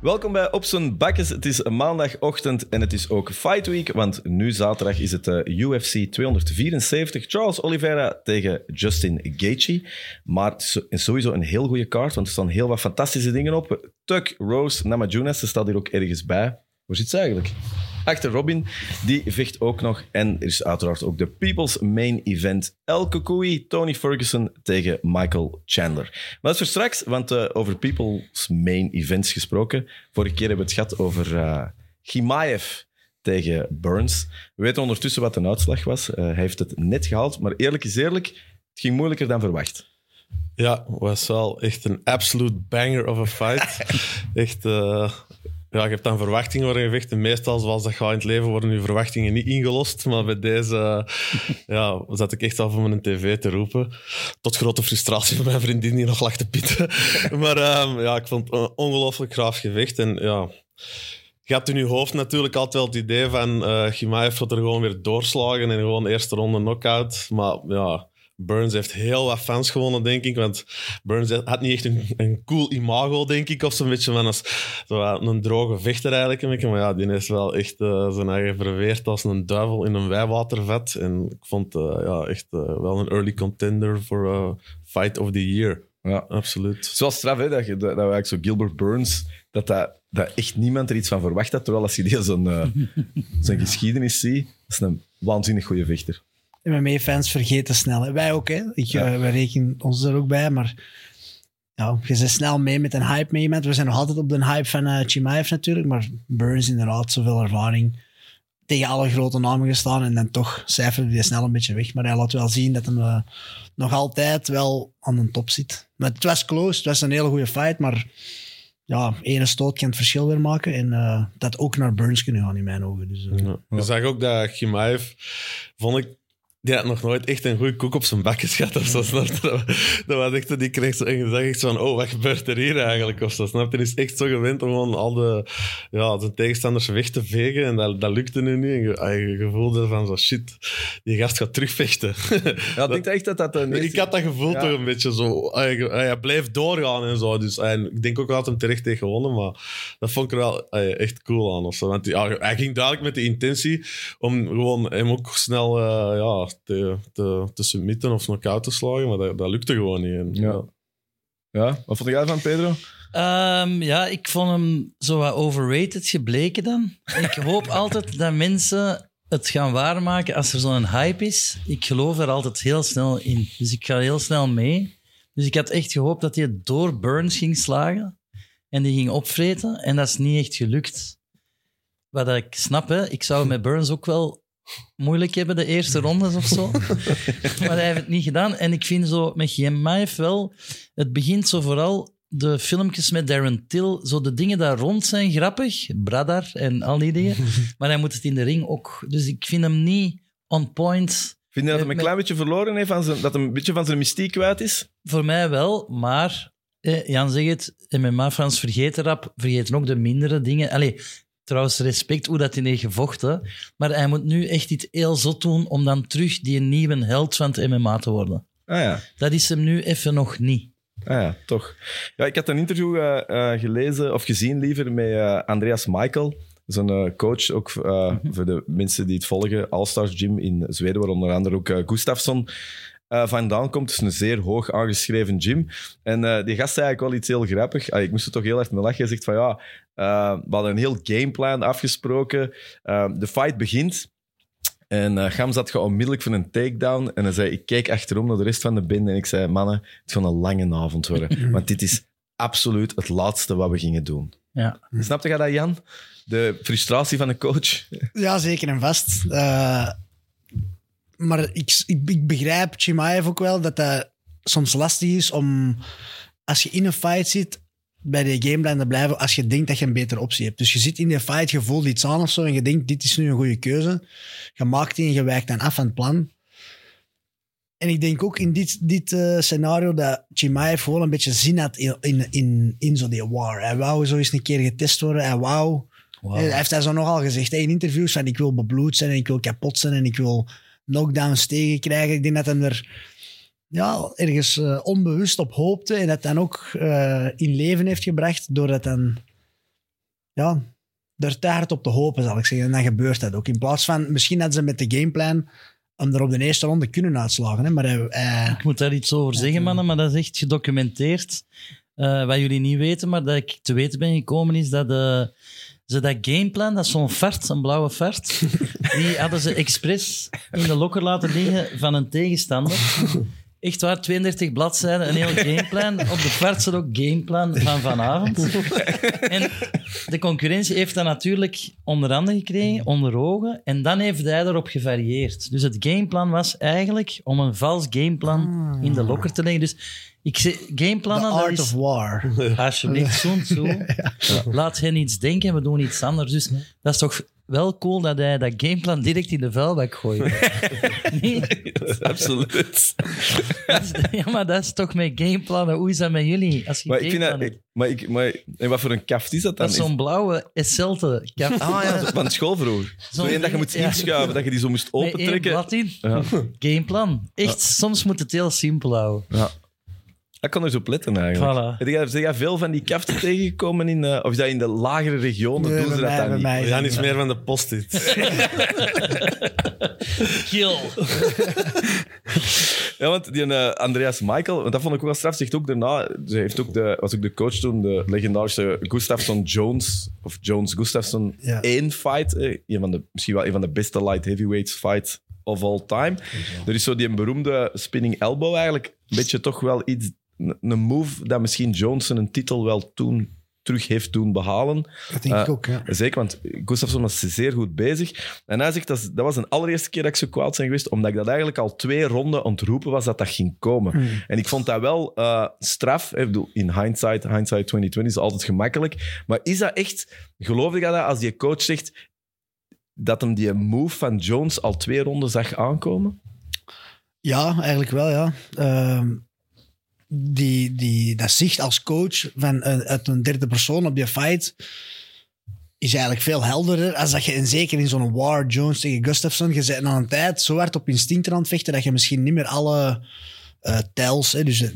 Welkom bij Op zijn Bakkes. Het is maandagochtend en het is ook Fight Week, want nu zaterdag is het uh, UFC 274. Charles Oliveira tegen Justin Gaethje. Maar sowieso een heel goede kaart, want er staan heel wat fantastische dingen op. Tuck Rose Namajunas, ze staat hier ook ergens bij. Hoe zit ze eigenlijk? Achter Robin, die vecht ook nog. En er is uiteraard ook de People's Main Event. Elke koei, Tony Ferguson tegen Michael Chandler. Maar dat is voor straks, want uh, over People's Main Events gesproken. Vorige keer hebben we het gehad over uh, Gimaev tegen Burns. We weten ondertussen wat de uitslag was. Uh, hij heeft het net gehaald, maar eerlijk is eerlijk, het ging moeilijker dan verwacht. Ja, was wel echt een absolute banger of a fight. echt, uh, ja, je hebt dan verwachtingen worden gevecht. En meestal, zoals dat gaat in het leven, worden je verwachtingen niet ingelost. Maar bij deze ja, zat ik echt al voor mijn tv te roepen. Tot grote frustratie van mijn vriendin die nog lag te pitten. maar um, ja, ik vond het een ongelooflijk graaf gevecht. En ja, je hebt in je hoofd natuurlijk altijd wel het idee van uh, gaat er gewoon weer doorslagen en gewoon eerste ronde knockout. Maar ja, Burns heeft heel wat fans gewonnen, denk ik. Want Burns had niet echt een, een cool imago, denk ik. Of zo'n beetje van als, zo een droge vechter eigenlijk. Een beetje. Maar ja, die is wel echt uh, zijn eigen verweerd als een duivel in een wijwatervet. En ik vond uh, ja, echt uh, wel een early contender voor Fight of the Year. Ja, absoluut. Zoals straf, hè, dat, je, dat, dat eigenlijk zo Gilbert Burns, dat, dat, dat echt niemand er iets van verwacht had. Terwijl als je die zo'n zijn geschiedenis ziet, dat is een waanzinnig goede vechter. MMA-fans vergeten snel. Hè. Wij ook, hè. Ik, ja. uh, wij rekenen ons er ook bij, maar ja, je zit snel mee met een hype mee. Met. We zijn nog altijd op de hype van uh, Chimaev natuurlijk, maar Burns inderdaad, zoveel ervaring. Tegen alle grote namen gestaan en dan toch cijferde hij snel een beetje weg. Maar hij laat wel zien dat hij uh, nog altijd wel aan de top zit. Maar het was close, het was een hele goede fight, maar ja, ene stoot kan het verschil weer maken. En uh, dat ook naar Burns kunnen gaan in mijn ogen. Dus, uh, ja. Je zag ook dat Chimaev, vond ik, die had nog nooit echt een goede koek op zijn bakjes gehad of zo, snap je? Dat, dat was echt, die kreeg zo, en je zag echt van, oh, wat gebeurt er hier eigenlijk? Of zo, snap je? Die is echt zo gewend om gewoon al de, ja, zijn tegenstanders weg te vegen en dat, dat lukte nu niet. En je, je gevoelde van zo, shit, die gast gaat terugvechten. Ja, ik denk echt dat dat... Een ik had dat gevoel ja. toch een beetje zo. Hij, hij bleef doorgaan en zo. Dus hij, ik denk ook dat hij hem terecht heeft gewonnen, maar dat vond ik er wel echt cool aan. Of zo. Want hij ging duidelijk met de intentie om gewoon hem ook snel, uh, ja, te, te, te submitten of knock-out te slagen, maar dat, dat lukte gewoon niet. En, ja. ja, wat vond jij van Pedro? Um, ja, ik vond hem zo wat overrated gebleken dan. Ik hoop altijd dat mensen het gaan waarmaken als er zo'n hype is. Ik geloof er altijd heel snel in. Dus ik ga heel snel mee. Dus ik had echt gehoopt dat hij door Burns ging slagen. En die ging opvreten. En dat is niet echt gelukt. Wat ik snap, hè. Ik zou met Burns ook wel moeilijk hebben, de eerste rondes of zo. maar hij heeft het niet gedaan. En ik vind zo met Gemaev wel... Het begint zo vooral de filmpjes met Darren Till, zo de dingen daar rond zijn grappig. Bradar en al die dingen. Maar hij moet het in de ring ook. Dus ik vind hem niet on point. Vind je dat hij een klein beetje verloren heeft, van zijn, dat hij een beetje van zijn mystiek kwijt is? Voor mij wel, maar eh, Jan zegt het, MMA-fans vergeten rap, vergeten ook de mindere dingen. Allee, trouwens, respect hoe dat hij heeft gevochten. Maar hij moet nu echt iets heel zot doen om dan terug die nieuwe held van het MMA te worden. Ah ja. Dat is hem nu even nog niet. Ah ja, toch. Ja, ik had een interview uh, uh, gelezen, of gezien liever, met uh, Andreas Michael. Zo'n coach, ook mm -hmm. voor de mensen die het volgen. All-Stars Gym in Zweden, waar onder andere ook Gustafsson vandaan komt. Is een zeer hoog aangeschreven gym. En die gast zei eigenlijk wel iets heel grappig. Ah, ik moest er toch heel erg mee lachen. Hij zegt van ja, we hadden een heel gameplan afgesproken. de fight begint. En uh, Gam zat onmiddellijk voor een takedown. En hij zei, ik keek achterom naar de rest van de band en ik zei, mannen, het gaat een lange avond worden. want dit is absoluut het laatste wat we gingen doen. Ja. Snapte jij dat, Jan? De frustratie van de coach? Ja, zeker en vast. Uh, maar ik, ik, ik begrijp Chimaev ook wel dat dat soms lastig is om... Als je in een fight zit, bij de gameplan te blijven als je denkt dat je een betere optie hebt. Dus je zit in de fight, je voelt iets aan of zo en je denkt, dit is nu een goede keuze. Je maakt die en je wijkt dan af van het plan. En ik denk ook in dit, dit uh, scenario dat Chimaev gewoon een beetje zin had in, in, in, in zo die war. Hij wou zo eens een keer getest worden. Hij wou... Wow. Hij heeft hij zo nogal gezegd in interviews van ik wil bebloed zijn en ik wil kapot zijn en ik wil knockdowns tegenkrijgen. Ik denk dat hij er ja, ergens uh, onbewust op hoopte en dat dan ook uh, in leven heeft gebracht door dat dan ja, er te hard op te hopen, zal ik zeggen. En dan gebeurt dat ook. In plaats van, misschien hadden ze met de gameplan hem er op de eerste ronde kunnen uitslagen. Hè? Maar hij, hij- Ik moet daar iets over zeggen, mannen, maar dat is echt gedocumenteerd. Eh, wat jullie niet weten, maar dat ik te weten ben gekomen, is dat eh, ze dat gameplan, dat is zo'n vert, een blauwe vert, die hadden ze expres in de lokker laten liggen van een tegenstander. Echt waar, 32 bladzijden, een heel gameplan. Op de vert zit ook gameplan van vanavond. En de concurrentie heeft dat natuurlijk onder handen gekregen, onder ogen. En dan heeft hij daarop gevarieerd. Dus het gameplan was eigenlijk om een vals gameplan in de lokker te leggen. Dus ik zeg, the gameplannen, dat art is... of war. Alsjeblieft, zo'n zo. Laat hen iets denken, we doen iets anders. Dus dat is toch wel cool dat hij dat gameplan direct in de vuilbak gooit. nee? Absoluut. Dat is- ja, maar dat is toch met gameplannen. Hoe is dat met jullie? Als je Maar ik vind dat... ik- Maar, ik, maar, en wat voor een kaft is dat dan? dat is zo'n blauwe Esselte kap. Ah ja, van school vroeger. Zo één dat je moet Ja. inschuiven, dat je die zo moest Met één opentrekken. blad in. Ja. Gameplan. Echt, soms moet het heel simpel houden. ja. Ik kan er zo op letten eigenlijk. Voilà. Heb jij, zijn jij veel van die kaften tegengekomen in... eh, of is dat in de lagere regionen? Nee, doen ze dat mij- dan niet? mij We gaan iets meer van de post-it. Kill. Ja, want die eh, Andreas Michael, want dat vond ik ook wel straf, zegt ook daarna, ze heeft ook de, was ook de coach toen, de legendarische Gustafsson Jones, of Jones Gustafsson Ja. één fight, eh, een van de, misschien wel een van de beste light heavyweights fight of all time. Er is zo die beroemde spinning elbow eigenlijk, een beetje toch wel iets, een move dat misschien Johnson een titel wel toen terug heeft doen behalen. Dat denk ik Eh, ook, ja. Zeker, want Gustafsson was zeer goed bezig. En hij zegt, dat, dat was een allereerste keer dat ik zo kwaad ben geweest, omdat ik dat eigenlijk al twee ronden ontroepen was dat dat ging komen. Hmm. En ik vond dat wel eh, straf. Ik bedoel, in hindsight, hindsight 2020 is altijd gemakkelijk. Maar is dat echt, geloof ik dat als die coach zegt dat hem die move van Jones al twee ronden zag aankomen? Ja, eigenlijk wel, ja. Ehm, die, die, dat zicht als coach van, een- uit een derde persoon op die fight is eigenlijk veel helderder. Als dat je, en zeker in zo'n war, Jones tegen Gustafsson, je bent na een tijd zo hard op instinct aan het vechten dat je misschien niet meer alle eh tells... Hè, dus, eh,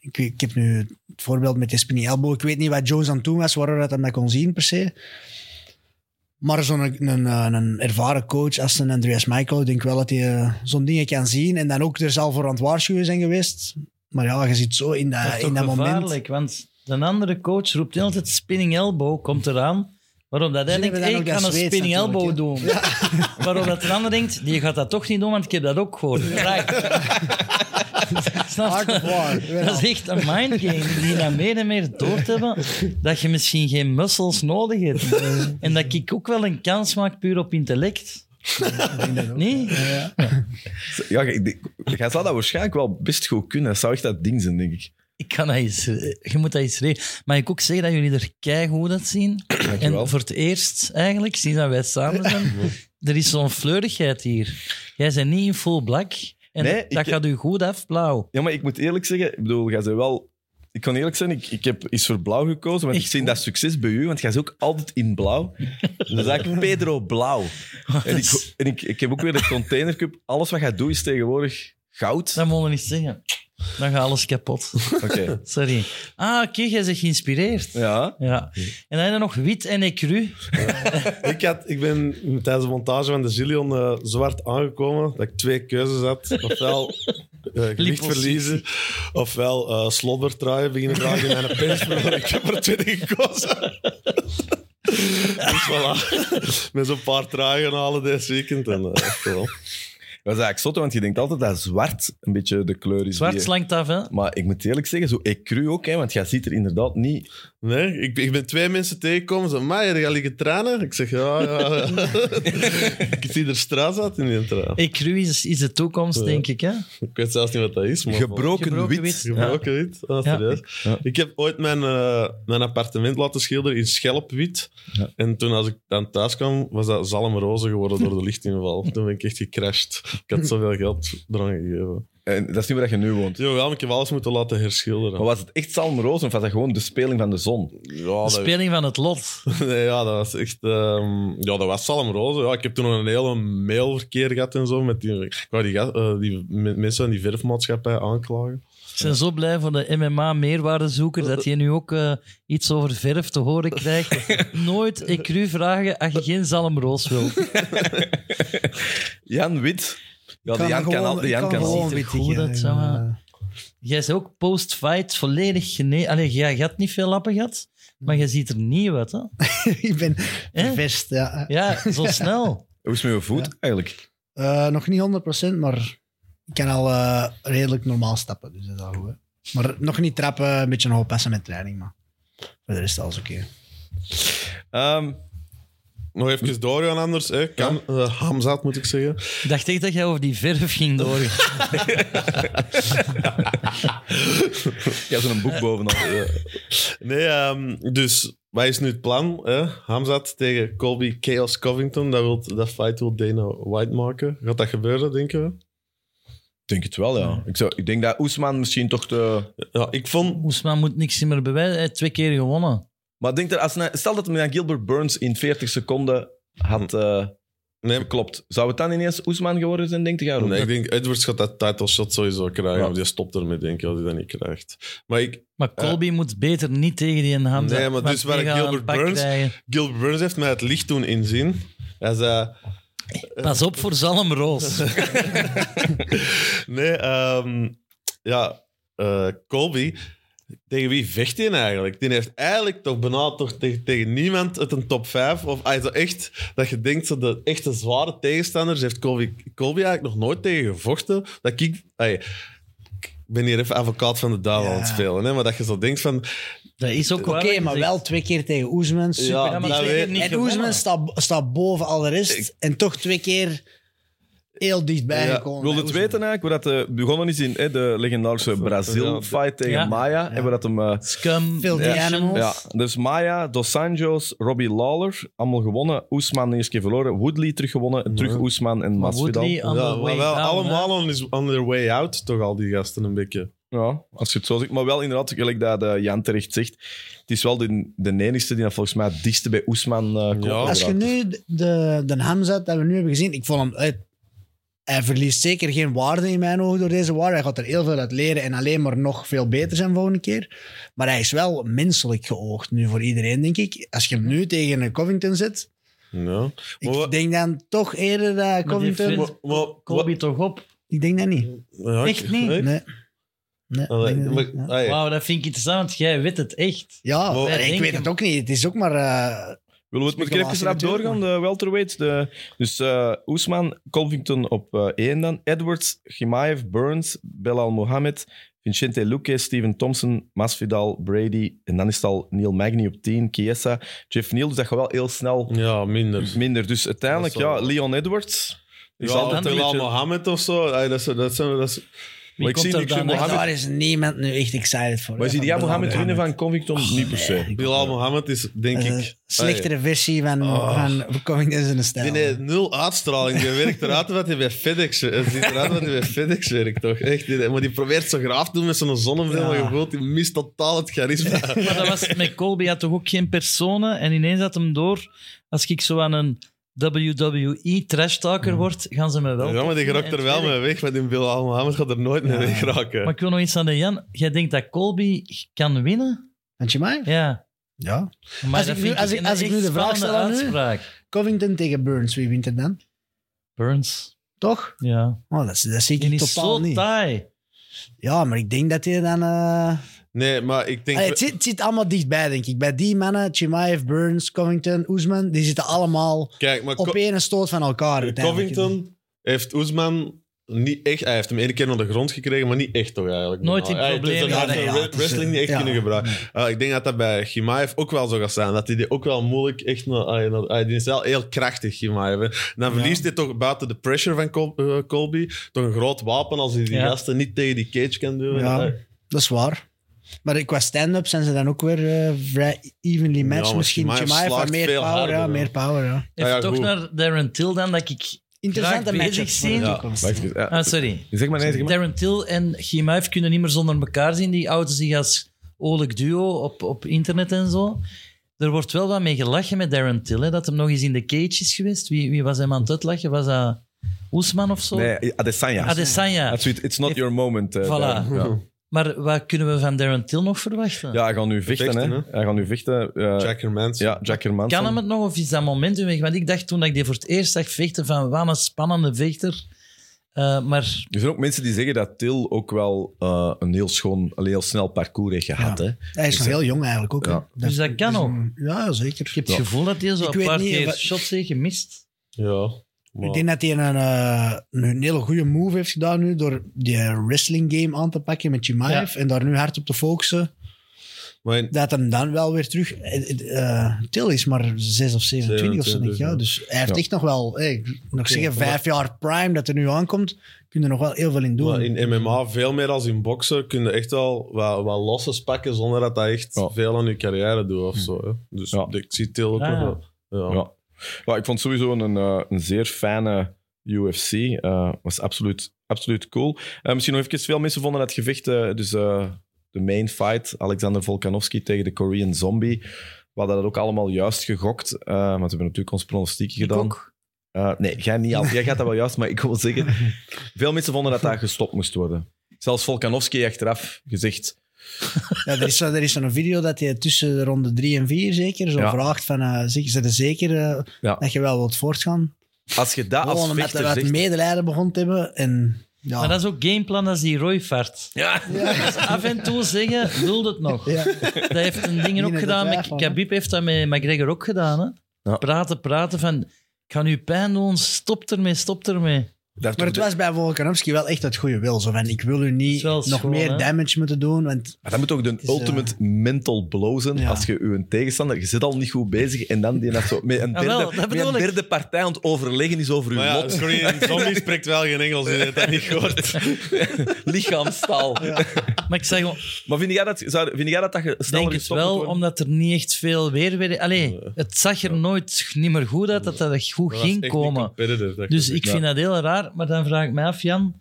ik, ik heb nu het voorbeeld met de spinning elbow. Ik weet niet wat Jones aan het doen was, waardoor dat hij mij kon zien per se. Maar zo'n een, een, een ervaren coach als een Andreas Michael, ik denk wel dat hij eh, zo'n dingen kan zien. En dan ook er zal voor aan het waarschuwen zijn geweest. Maar ja, je zit zo in dat, Dat is in dat moment. want de andere coach roept heel tijd spinning elbow, komt eraan. Waarom dat hij denkt, hey, ik dat een spinning elbow doen. Waarom dat de ander denkt, die gaat dat toch niet doen, want ik heb dat ook gehoord. Snap war. Dat is echt een mindgame die dan meer en meer door te hebben dat je misschien geen muscles nodig hebt. En dat ik ook wel een kans maak puur op intellect. Nee? Ja, ik denk- jij zou dat waarschijnlijk wel best goed kunnen. Dat zou echt dat ding zijn, denk ik. Ik kan dat eens, je moet dat eens regelen. Maar ik ook zeggen dat jullie er keigoed uitzien. Dankjewel. En voor het eerst, eigenlijk, sinds dat wij samen zijn, er is zo'n fleurigheid hier. Jij bent niet in full black. En Nee, dat ik- gaat u goed af, blauw. Ja, maar ik moet eerlijk zeggen, ik bedoel, jij bent wel... Ik kan eerlijk zijn, ik, ik heb eens voor blauw gekozen, want ik zie dat succes bij u, want jij bent ook altijd in blauw. Dus dat is eigenlijk Pedro Blauw. En, ik, en ik, ik heb ook weer de Container Cup. Alles wat jij doet is tegenwoordig goud. Dat mogen we niet zeggen. Dan gaat alles kapot. Oké. Sorry. Ah, oké, jij bent geïnspireerd. Ja. Ja. En dan heb je nog wit en ecru. ik, had, ik ben tijdens de montage van de Zillion eh, zwart aangekomen dat ik twee keuzes had. Ofwel gewicht Liposuctie. verliezen, ofwel eh slobbertraaien beginnen dragen in mijn pens. Maar ik heb er tweede gekozen. dus voilà. Met zo'n paar gaan halen deze weekend. En, eh, echt wel. Dat is eigenlijk zot, want je denkt altijd dat zwart een beetje de kleur is. Zwart die- slankt af, hè? Maar ik moet eerlijk zeggen, zo ecru ook, hè, want jij ziet er inderdaad niet... Nee, ik, ik ben twee mensen tegengekomen. Ze maar je gaat liggen trainen? Ik zeg, ja, ja. ja. ik zie er straat uit in die traan. Ecru is, is de toekomst, Ja. denk ik, hè? Ik weet zelfs niet wat dat is. Maar Gebroken, Gebroken wit. wit. Gebroken wit? Ah, Ja. serieus? Ja. Ik heb ooit mijn, eh, mijn appartement laten schilderen in schelpwit. Ja. En toen als ik dan thuis kwam, was dat zalmroze geworden door de lichtinval. Toen ben ik echt gecrashed. Ik had zoveel geld eraan gegeven. En dat is niet waar je nu woont. Jawel, ik heb alles moeten laten herschilderen. Maar was het echt Salm Roos of was dat gewoon de speling van de zon? Ja, De dat, speling van het lot. nee, ja, dat was echt... ehm, ja, dat was Salm Roze. Ja, ik heb toen nog een hele mailverkeer gehad en zo met die, ik wou die, eh, die mensen aan die verfmaatschappij aanklagen. Ik ben zo blij voor de MMA-meerwaardezoeker dat je nu ook eh, iets over verf te horen krijgt. Nooit ik u vragen als je geen zalmroos wilt. Jan Wit. Ja, de Jan kan al. De Jan kan kan al. goed uit, ja. Jij is ook post-fight volledig gene... Allee, jij had niet veel lappen gehad, maar je ziet er nieuw uit, hè? ik ben vervest, ja. Ja, zo snel. Hoe is je voet eigenlijk? Eh, nog niet 100%, maar ik kan al eh, redelijk normaal stappen. Dus dat is al goed. hè. Maar nog niet trappen, een beetje nog oppassen met training. Maar voor de rest alles oké. Ehm, Nog even doorgaan anders. Hè. Kam, eh, Hamzat, moet ik zeggen. Ik dacht echt dat jij over die verf ging doorgaan. ik heb zo'n boek bovenal. Ja. Nee, ehm, dus wat is nu het plan? Hè? Hamzat tegen Colby Chaos Covington. Dat, wil, dat fight wil Dana White maken. Gaat dat gebeuren, denken we? Ik denk het wel, ja. Ik, zou, ik denk dat Oesman misschien toch te... Ja, ik vond... Oesman moet niks meer bewijzen. Hij heeft twee keer gewonnen. Maar denk dat als, stel dat hij met Gilbert Burns in 40 seconden had eh Nee, geklopt. Zou het dan ineens Oesman geworden zijn, denk je? nee, ik denk Edwards gaat dat title shot sowieso krijgen. Ja. Of die stopt ermee, denk ik, als hij dat niet krijgt. Maar ik, Maar Colby moet beter niet tegen die Hamza. Nee, maar dus waar Gilbert Burns- krijgen. Gilbert Burns heeft mij het licht doen inzien. Hij zei... Pas op voor Zalmroos. Nee, ehm, ja, eh, Colby, tegen wie vecht hij eigenlijk? Die heeft eigenlijk toch bijna toch tegen, tegen niemand uit een top 5. Of also echt, dat je denkt, zo de echte zware tegenstanders heeft Colby, Colby eigenlijk nog nooit tegen gevochten. Dat ik ben hier even advocaat van de duivel Ja. aan het spelen, hè, maar dat je zo denkt van, Dat is ook Oké, waar. maar wel twee keer tegen Oesman. Super. Ja, maar dat weet- keer niet en. Oesman staat, staat boven al de rest. Ik- En toch twee keer heel dichtbij Ja, gekomen. Wil je bij het weten eigenlijk? Hoe dat eh, begonnen is in hè, de legendarische Brazil-fight tegen Ja. Maya. Hebben dat hem... eh, Scum. Filthy. Animals. Ja, dus Maya, Dos Anjos, Robbie Lawler, allemaal gewonnen. Oesman de eerste keer verloren. Woodley terug gewonnen. Terug Oesman en Masvidal. Woodley on ja, the maar way wel down, allemaal on, his- on their way out, toch al die gasten een beetje. Ja, als je het zo zegt. Maar wel inderdaad, gelijk dat eh, Jan terecht zegt. Het is wel de, de enigste die dat volgens mij het dichtste bij Oesman eh komt. Ja. Als je nu de, de Hamzat dat we nu hebben gezien, ik vond hem... eh, hij verliest zeker geen waarde in mijn ogen door deze waarde. Hij gaat er heel veel uit leren en alleen maar nog veel beter zijn volgende keer. Maar hij is wel menselijk geoogd nu voor iedereen, denk ik. Als je hem nu tegen een Covington zet, Ja. ik Maar denk dan toch eerder dat Maar die Covington... vindt maar- toch op. Ik denk dat niet. Ja, Echt niet? Nee. Nee, maar- ja. allee, Wauw, dat vind ik interessant, want jij weet het echt. Ja, Maar- ik weet het ook niet. Het is ook maar... eh, Willen we het moet ik even Speculatie rap natuurlijk, doorgaan, de welterweights. De, dus eh Oesman, Covington op eh, één dan. Edwards, Gimaev, Burns, Belal Mohamed, Vincente Luque, Steven Thompson, Masvidal, Brady. En dan is het al Neil Magny op 10, Chiesa, Jeff Neal. Dus dat gaat wel heel snel Ja, minder. minder. Dus uiteindelijk, Dat is ja, wel- Leon Edwards. Is Ja, altijd een Bilal beetje... Mohammed of zo. Ay, dat is, dat zijn, dat is, Wie ik komt zie er dan? Mohammed. daar is niemand nu echt excited voor. Maar hè, zie van jij Bilal Mohamed winnen Mohammed. van Covington? Niet per se. Bilal Mohammed is, denk Dat is ik... Een slechtere versie van, Oh. van Covington zijn stijl. Die heeft nul uitstraling. Die werkt eruit wat hij bij FedEx... Het ziet eruit wat hij bij FedEx werkt, toch? Echt. Die- maar die probeert zo graaf te doen met zo'n zonnebril, Ja. maar je voelt, die mist totaal het charisma. Maar dat was met Colby had toch ook geen personen en ineens had hem door. Als ik zo aan een WWE trash talker word, gaan ze me wel. Ja, maar die en er wel mee weg. Maar die Bilal Mohammed gaat er nooit mee Ja. weg raken. Maar ik wil nog iets aan de Jan. Jij denkt dat Colby kan winnen? Vind je mij? Ja. Ja. Maar Als dat ik nu- vind als ik- als ik nu echt de vraag stel aan uitspraak. Covington tegen Burns, wie wint er dan? Burns. Toch? Ja. Oh, dat, dat zie ik Die is totaal zo niet. taai. Ja, maar ik denk dat hij dan... eh, Nee, maar ik denk... Allee, het, zit, het zit allemaal dichtbij, denk ik. Bij die mannen, Chimaev, Burns, Covington, Oesman, die zitten allemaal Kijk, maar op Co- één stoot van elkaar. uiteindelijk. Covington heeft Oesman niet echt... Hij heeft hem één keer naar de grond gekregen, maar niet echt toch eigenlijk. Nooit in Hij heeft problemen. Ja, hij nee, ja, is, wrestling niet echt ja. kunnen gebruiken. Uh, ik denk dat dat bij Gimaev ook wel zo gaat zijn. Dat hij die ook wel moeilijk echt... naar- ah, naar- ah, die is wel heel krachtig. En dan verliest hij toch buiten de pressure van Col- eh, Colby toch een groot wapen als hij die Ja. gasten niet tegen die cage kan doen. Ja. Eh, Dat is waar. Maar qua stand-up zijn ze dan ook weer eh, vrij evenly matched. Misschien slaagt van meer power, harder, ja, ja. meer power, ja. Even ja, toch goed. naar Darren Till dan, dat ik Interessante bezig zien. Ja. Ah, sorry. zeg maar, nee, zeg maar. Darren Till en Gimaev kunnen niet meer zonder elkaar zien. Die ouden zich als oorlijk duo op, op internet en zo. Er wordt wel wat mee gelachen met Darren Till. Hè, dat hem nog eens in de cage is geweest. Wie, wie was hem aan het uitlachen? Was dat Oesman of zo? Nee, Adesanya. Adesanya. That's it. It's not your moment. eh, Voilà. Maar wat kunnen we van Darren Till nog verwachten? ja, hij gaat nu vechten, Vechten, hè. hè? Hij gaat nu vechten. eh, Jack Hermanson. Ja. Kan hem het nog of is dat momentum weg? Want ik dacht toen dat ik die voor het eerst zag vechten van wat een spannende vechter. Eh, maar Er zijn ook mensen die zeggen dat Til ook wel eh, een heel schoon, een heel snel parcours heeft gehad. Hè? Hij is nog heel jong eigenlijk ook. Ja. Dus dat kan ook. een- Ja, zeker. ik heb Ja. het gevoel dat hij zo Ik een weet paar niet keer of- shots heeft gemist. Ja. Maar- Ik denk dat hij een, eh, een hele goede move heeft gedaan nu door die wrestling game aan te pakken met Chimaev en daar nu hard op te focussen. maar in- Dat hem dan wel weer terug... eh, eh, Til is maar 6 of 27 of zo, denk ik. Ja. 27, Dus hij heeft Ja. echt nog wel... ik nog zeggen, vijf jaar prime dat er nu aankomt. Kun je er nog wel heel veel in doen. maar in MMA, veel meer als in boksen, kun je echt wel wat, wat losses pakken zonder dat dat echt Ja. veel aan je carrière doet of zo. Hè. Dus Ja. ik zie Til ook nog wel. Ja. Ik vond sowieso een, eh, een zeer fijne UFC. eh was absoluut, absoluut cool. Eh, misschien nog even, veel mensen vonden dat gevecht, eh, dus eh, de main fight, Alexander Volkanovski tegen de Korean Zombie. We hadden dat ook allemaal juist gegokt, eh, want we hebben natuurlijk ons pronostiek gedaan. Eh, nee, jij niet al. Jij gaat dat wel juist, maar ik wil zeggen, veel mensen vonden dat dat gestopt moest worden. Zelfs Volkanovski achteraf gezegd, Ja, er is, zo- er is zo'n video dat hij tussen de ronde 3 en 4 zeker zo Ja. vraagt van... eh zeg, zijn er zeker eh, Ja. dat je wel wilt voortgaan? als je dat als Gewoon omdat vechter zegt... medelijden begon te hebben. En, ja. Maar dat is ook gameplan als die Roy vaart. Ja. Dus af en toe zeggen, wil het nog. Ja. Dat heeft een ding ook gedaan. Met? Khabib heeft dat met McGregor ook gedaan. Hè? Ja. Praten, praten van... Ik ga nu pijn doen, stop ermee, stop ermee. Daar Maar het was bij Volkanovski wel echt het goede wil. Zo van, ik wil u niet nog schoon, meer hè? damage moeten doen. Want Maar dat moet toch de is, ultimate mental blow zijn ja. als je je tegenstander, je zit al niet goed bezig en dan die dat zo met een Ah, wel, derde, met een derde partij aan het overleggen is over je Maar ja, lot. sorry, een zombie spreekt wel geen Engels, je hebt dat niet gehoord. Lichaamstaal. Maar ik zeg gewoon, Maar vind jij dat, zou, vind jij dat, dat je ik sneller denk het wel, omdat er niet echt veel weerwerk... Allee, het zag er nooit niet meer goed uit dat dat goed Dat ging komen. Dus ik vind dat heel raar. Maar dan vraag ik me af, Jan...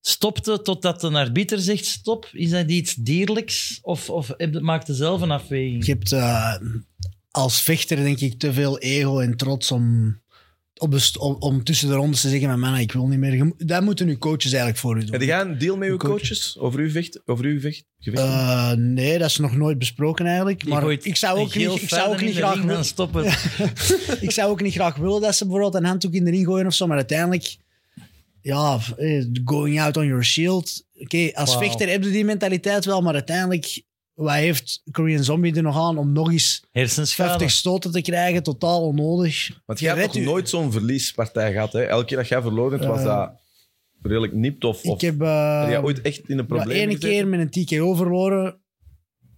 Stopte totdat een arbiter zegt stop? Is dat iets dierlijks? Of, of je zelf een afweging? je hebt eh, als vechter denk ik te veel ego en trots om, op de st- om, om tussen de rondes te zeggen... Man, ik wil niet meer. Dat moeten uw coaches eigenlijk voor u doen. Heb jij een deal met Coach. coaches over uw, vecht, over uw vecht, gevecht? Eh, nee, dat is nog nooit besproken eigenlijk. Maar ik zou ook niet, ik zou ook niet graag willen- stoppen. ik zou ook niet graag willen dat ze bijvoorbeeld een handdoek in de ring gooien of zo, maar uiteindelijk, ja, eh, going out on your shield. Oké, als vechter heb je die mentaliteit wel, maar uiteindelijk, wat heeft Korean Zombie er nog aan om nog eens Hersenschade. 50 stoten te krijgen? Totaal onnodig. Want jij je hebt nog nooit zo'n verliespartij gehad. Hè? Elke keer dat jij verloren hebt, was Eh, dat redelijk nipt? Of, of Ik heb uh, heb jij ooit echt in een ja, probleem ene keer met een TKO verloren,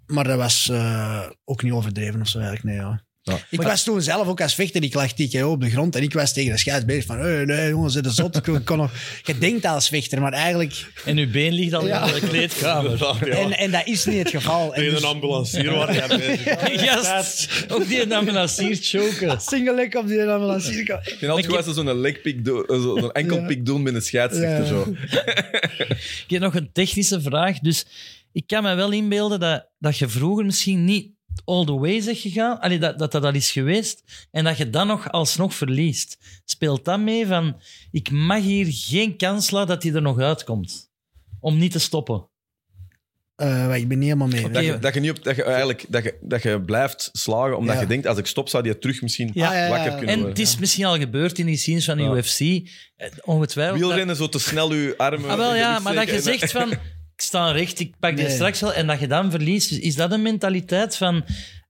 maar dat was eh, ook niet overdreven of zo eigenlijk. Nee, ja. Ja. Ik was toen zelf ook als vechter, ik lag TKO op de grond en ik was tegen de scheids bezig van, hey, nee jongens, zit er zot. Ik kon nog... Je denkt als vechter, maar eigenlijk... En uw been ligt al Ja. in de kleedkamer. Ja. En, en dat is niet het geval. En Tegen dus- een ambulancier waar jij bezig Gast, ook die ambulancier choken. single leg op die ambulancier. Ik vind altijd goed als zo'n legpick doen, eh, zo- zo'n enkelpick doen met een scheidsrechter. Ja. Zo. Ik heb nog een technische vraag. Dus ik kan me wel inbeelden dat, dat je vroeger misschien niet all the way zegt gegaan. Allee, dat, dat dat al is geweest. En dat je dan nog alsnog verliest. Speelt dat mee van... Ik mag hier geen kans laten dat hij er nog uitkomt. Om niet te stoppen. Eh, ik ben niet helemaal mee. Dat, je, dat je niet op, dat je eigenlijk dat je, dat je blijft slagen omdat Ja. je denkt, als ik stop, zou die terug misschien Ja, ja, ja, wakker ja. kunnen En worden. het is misschien al gebeurd in die scenes van de Ja. UFC. Eh, Ongetwijfeld. dat- Wielrennen zo te snel je armen. Ah, wel ja, maar dat je en- zegt van... Ik sta recht, ik pak die Nee. straks wel. En dat je dan verliest. Is dat een mentaliteit van...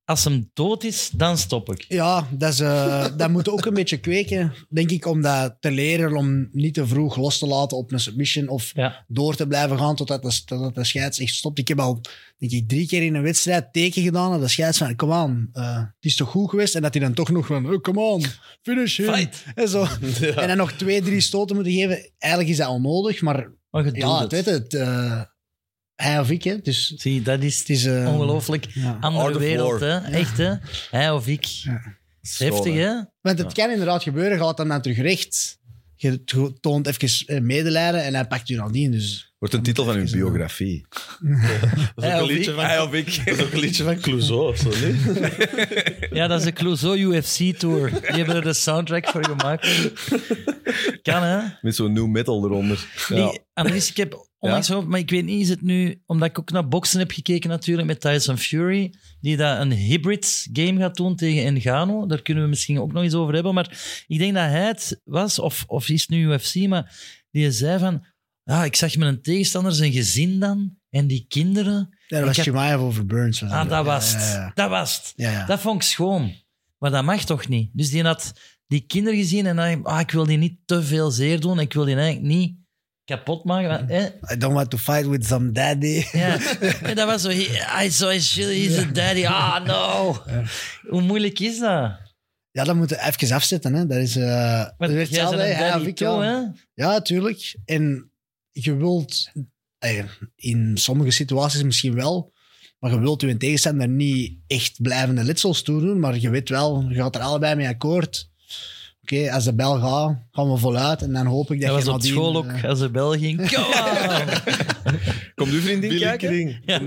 Als hem dood is, dan stop ik. Ja, dat, is, eh, dat moet ook een beetje kweken, denk ik, om dat te leren, om niet te vroeg los te laten op een submission of Ja. door te blijven gaan totdat de, totdat de scheids echt stopt. Ik heb al, denk ik, drie keer in een wedstrijd teken gedaan aan de scheids van, kom aan, eh, het is toch goed geweest? En dat hij dan toch nog van, oh, come on, finish him. Fight. En, zo. en dan nog twee, drie stoten moeten geven. Eigenlijk is dat onnodig, maar Maar je doet ja, het. het weet het. eh, hij of ik, hè. Dus Zie, dat is het is... eh, ongelooflijk. ja. Andere wereld, hè? Echt, hè? Hij of ik. Heftig, hè? Want het kan inderdaad gebeuren, gaat dan dan terug recht. je to- toont even eh, medelijden en hij pakt je nadien. Dus Wordt een titel van hun biografie. Dat is ook een liedje van, of ik. dat is ook een liedje van Clouseau of zo, niet? Ja, dat is de Clouseau UFC Tour. Die hebben er de soundtrack voor gemaakt. Kan, hè? Met zo'n new metal eronder. Ja. Die, Annelies, ik heb onlangs gehoord, maar ik weet niet, is het nu... Omdat ik ook naar boksen heb gekeken natuurlijk met Tyson Fury, die dat een hybrid game gaat doen tegen Ngannou. Daar kunnen we misschien ook nog eens over hebben. Maar ik denk dat hij het was, of, of is het nu UFC, maar die zei van... Ja, ik zag mijn tegenstander zijn gezin dan, en die kinderen. ja, dat was Chimaev over Burns. Ah, dat was het. ja. Dat was het. Dat vond ik schoon. Maar dat mag toch niet? Dus die had die kinderen gezien en dan ah, ik wil die niet te veel zeer doen. Ik wil die eigenlijk niet kapot maken. Maar, eh, I don't want to fight with some daddy. ja. En dat was zo, he, I saw his shit, he's a daddy. Ah, no. Hoe moeilijk is dat? Ja, dat moeten we even afzetten. Hè. Dat is, eh Maar jij bent. Ja, daddy toe, hè? Ja, tuurlijk. En je wilt, eh, in sommige situaties misschien wel, maar je wilt je tegenstander niet echt blijvende letsels toedoen, maar je weet wel, je gaat er allebei mee akkoord. Oké, als de bel gaat, gaan we voluit en dan hoop ik dat, Dat was je op nadien, school ook, eh, als de bel ging. Komt uw vriendin Billy kijken? Kring. Ja.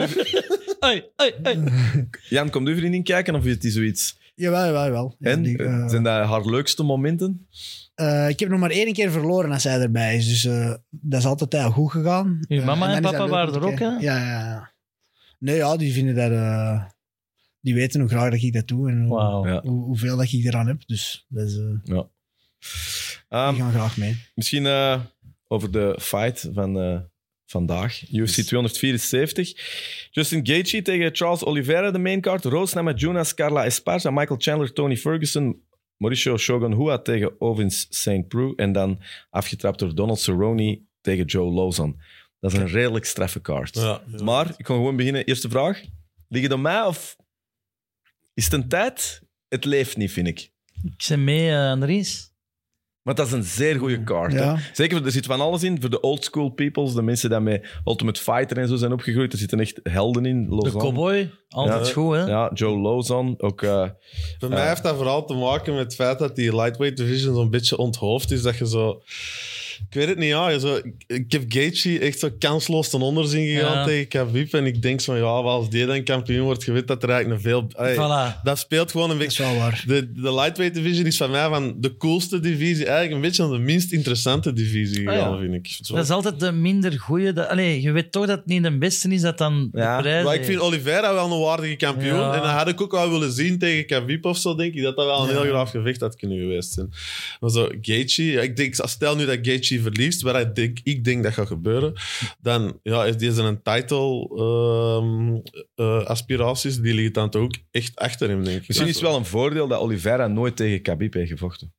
Hey, hey. Jan, komt uw vriendin kijken of is het zoiets? Jawel, jawel, jawel. Ja, En? die, eh, Zijn dat haar leukste momenten? eh, ik heb nog maar één keer verloren als zij erbij is, dus eh, dat is altijd heel goed gegaan. Uw Eh, mama en is papa waren er ook, hè? Ja, ja, ja. Nee, ja, die vinden dat... die weten hoe graag dat ik dat doe en hoe, Wauw. Ja. hoe, hoeveel dat ik eraan heb. Dus dat is, eh, Ja. Ehm, die gaan graag mee. Misschien eh, over de fight van eh, vandaag. UFC 274. Justin Gaethje tegen Charles Oliveira, de main card. Rose Namajunas, Carla Esparza, Michael Chandler, Tony Ferguson. Mauricio Shogun Hua tegen Ovins St. Preux. En dan afgetrapt door Donald Cerrone tegen Joe Lozon. Dat is een redelijk straffe card. Ja, ja. Maar ik kan gewoon beginnen. Eerste vraag. Lig het aan mij of is het een tijd? Het leeft niet, vind ik. Ik ben mee, eh, Andries. Maar dat is een zeer goede. Ja. Zeker, er zit van alles in. Voor de old school peoples, de mensen die met Ultimate Fighter en zo zijn opgegroeid, er zitten echt helden in. De cowboy, altijd Ja. goed, hè? Ja, Joe Lozon. Ook, eh, Voor mij heeft dat vooral te maken met het feit dat die lightweight division zo'n beetje onthoofd is. Dat je zo... Ik weet het niet, ja. Zo, ik, heb Gaethje echt zo kansloos ten onder zien gegaan Ja. tegen Khabib. En ik denk van, ja, als die dan kampioen wordt, je weet dat er eigenlijk een veel... Voilà. Dat speelt gewoon een beetje... De, de lightweight division is van mij van de coolste divisie. Eigenlijk een beetje de minst interessante divisie Ah, ja. vind ik. Zo. Dat is altijd de minder goeie. dat- Allee, je weet toch dat het niet de beste is dat dan Ja. de prijs Maar ik vind Oliveira wel een waardige kampioen. Ja. En dat had ik ook wel willen zien tegen Khabib of zo, denk ik. Dat dat wel een heel graaf gevecht had kunnen geweest zijn. Maar zo, Gaethje... Ik denk, stel nu dat Gaethje verliest, waar ik denk, ik denk dat gaat gebeuren, dan ja, is deze een title ehm, eh, aspiraties, die liggen dan toch ook echt achter hem, denk ik. misschien is het wel een voordeel dat Oliveira nooit tegen Khabib heeft gevochten.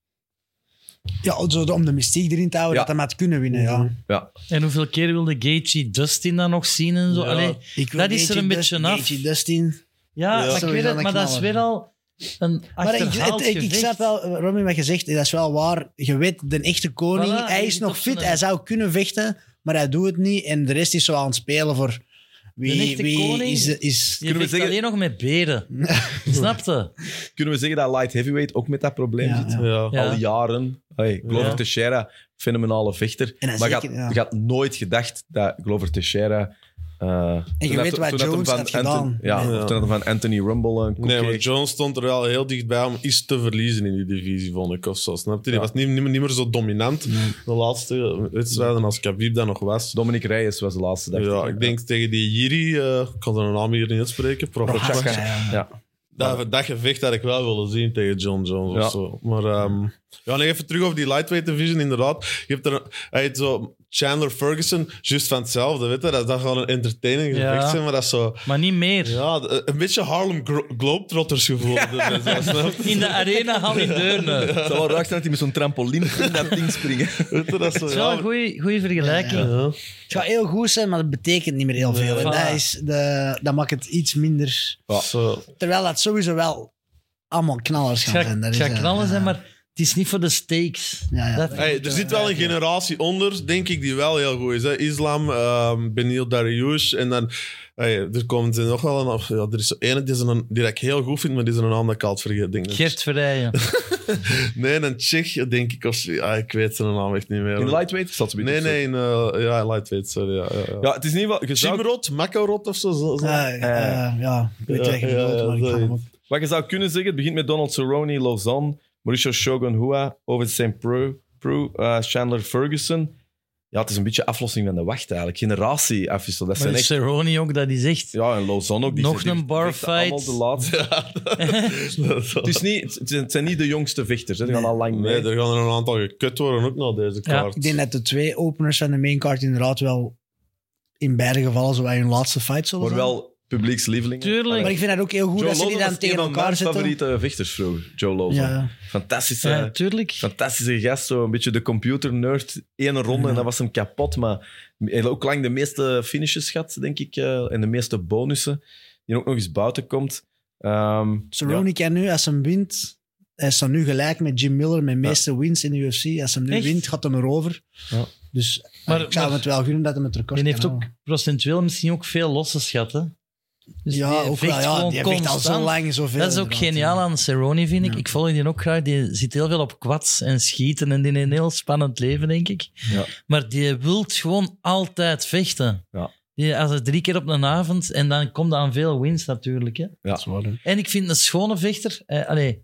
Ja, om de mystiek erin te houden, Ja. dat hij had kunnen winnen, ja. Ja, En hoeveel keer wilde Gaethje Dustin dan nog zien en zo? Ja. Allee, Dat is er Gaethje een Dust- beetje af. Gaethje Dustin. ja, Ja. maar, ik weet het, maar dat is weer al een Maar ik, het- ik, snap wel, Robin, wat je zegt, dat is wel waar. Je weet, de echte koning, Voilà, hij is nog fit, hij zou kunnen vechten, maar hij doet het niet. En de rest is zo aan het spelen voor De wie, echte wie koning? is... is Je Kunnen we vecht zeggen- alleen nog met beren. Snapte? kunnen we zeggen dat light heavyweight ook met dat probleem Ja, zit? ja. Al jaren. Hey, Glover Ja. Teixeira, fenomenale vechter. Maar je zeker, had, ja. je had nooit gedacht dat Glover Teixeira... eh, je toen weet wat Jones had Anthony- gedaan. Ja, Ja. toen hem van Anthony Rumble een koek Nee, maar. Jones stond er wel heel dichtbij om iets te verliezen in die divisie, vond ik. Of zo, snap je? Ja. was niet, niet, meer- niet meer zo dominant de laatste wedstrijden als Khabib dat nog was. Dominic Reyes was de laatste dag. Ja, ik denk tegen die Jiri, eh, ik kan zijn naam hier niet uitspreken, Prochaska, ja. Ja. Dat, dat gevecht had ik wel willen zien tegen John Jones Ja. of zo. Maar ehm, ja, nee, even terug over die lightweight division, inderdaad. Je hebt er hij heet zo Chandler Ferguson, juist van hetzelfde, weet je. Dat, dat gaat een entertaining Ja. zijn, maar dat is zo... Maar niet meer. Ja, een beetje Harlem Gro- Globetrotters gevoel. Dat is wel? In de arena hal in Deurne. Het zou wel raar zijn dat hij met zo'n trampoline in dat ding springen. Weet je, dat is zo, is wel ja, een goeie- goeie vergelijking. Ja, ja. Het gaat heel goed zijn, maar dat betekent niet meer heel veel. En Voilà. dat, is de, dat maakt het iets minder... Zo. Terwijl dat sowieso wel allemaal knallers gaan zijn. Dat het is, gaat eh, knallen ja. zijn, maar het is niet voor de stakes. Ja, ja. Hey, er zit wel een generatie onder, denk ik, die wel heel goed is. Hè? Islam, ehm Benil Dariush en dan... Hey, er komt er nog wel een... Ja, er is zo ene die, is een, die ik heel goed vind, maar die is een vergeet. Denk ik. Gert Verrijen. Nee, een Tsjech, denk ik. Of, ja, ik weet zijn naam echt niet meer. In lightweight? Zat ze een Nee, beetje nee, in, eh, ja, lightweight, sorry. Ja, ja, ja. Ja, het is je zou- Jimrod, Makarot of zo. zo, zo. Eh, eh, ja, ik weet Ja, wat ja, ja, maar ik ga hem zoiets. ook. Wat je zou kunnen zeggen, het begint met Donald Cerrone, Lausanne, Mauricio Shogun Hua, Ovid St. Preux, Preux, eh, Chandler Ferguson. Ja, het is een beetje aflossing van de wacht eigenlijk. Generatie afwissel. Dat zijn Maar echt... Cerrone ook, dat is echt... Ja, en Lausanne ook. Die Nog een bar vechten allemaal fight. De laatste. Het, is niet, het zijn- niet de jongste vechters. Hè. Die gaan al lang mee. Nee, er gaan er een aantal gekut worden ook na deze Ja, kaart. Ik denk dat de twee openers van de maincard inderdaad wel in beide gevallen zo bij hun laatste fight zullen maar zijn. wel publiekslievelingen. Tuurlijk. Maar ik vind dat ook heel goed Joe dat ze die dan tegen van elkaar mijn zetten. favoriete vechters vroeger. Joe Lawson. Ja. Fantastische, Ja, tuurlijk. fantastische gast. Zo een beetje de computer-nerd. Eén ronde en dan was hem kapot. Maar hij had ook lang de meeste finishes gehad, denk ik. eh, en de meeste bonussen. Die ook nog eens buiten komt. Ehm, Cerrone kan nu, als hij wint, hij staat nu gelijk met Jim Miller met de meeste wins in de UFC. Als hij nu Echt? wint, gaat hij erover. Ja. Dus eh, Maar- ik zou maar- hem het wel gunnen dat hij het record Die heeft ook procentueel misschien ook veel losse schatten. Dus ja, die ook wel. Ja, die vecht al zo lang zoveel. Dat is ook geniaal aan Cerrone, vind ik. Ja. Ik volg die ook graag. Die zit heel veel op kwads en schieten en die heeft een heel spannend leven, denk ik. Ja. Maar die wilt gewoon altijd vechten. Ja. Die, als het drie keer op een avond en dan komt er aan veel wins natuurlijk. Hè. ja. En ik vind een schone vechter... Eh, allee,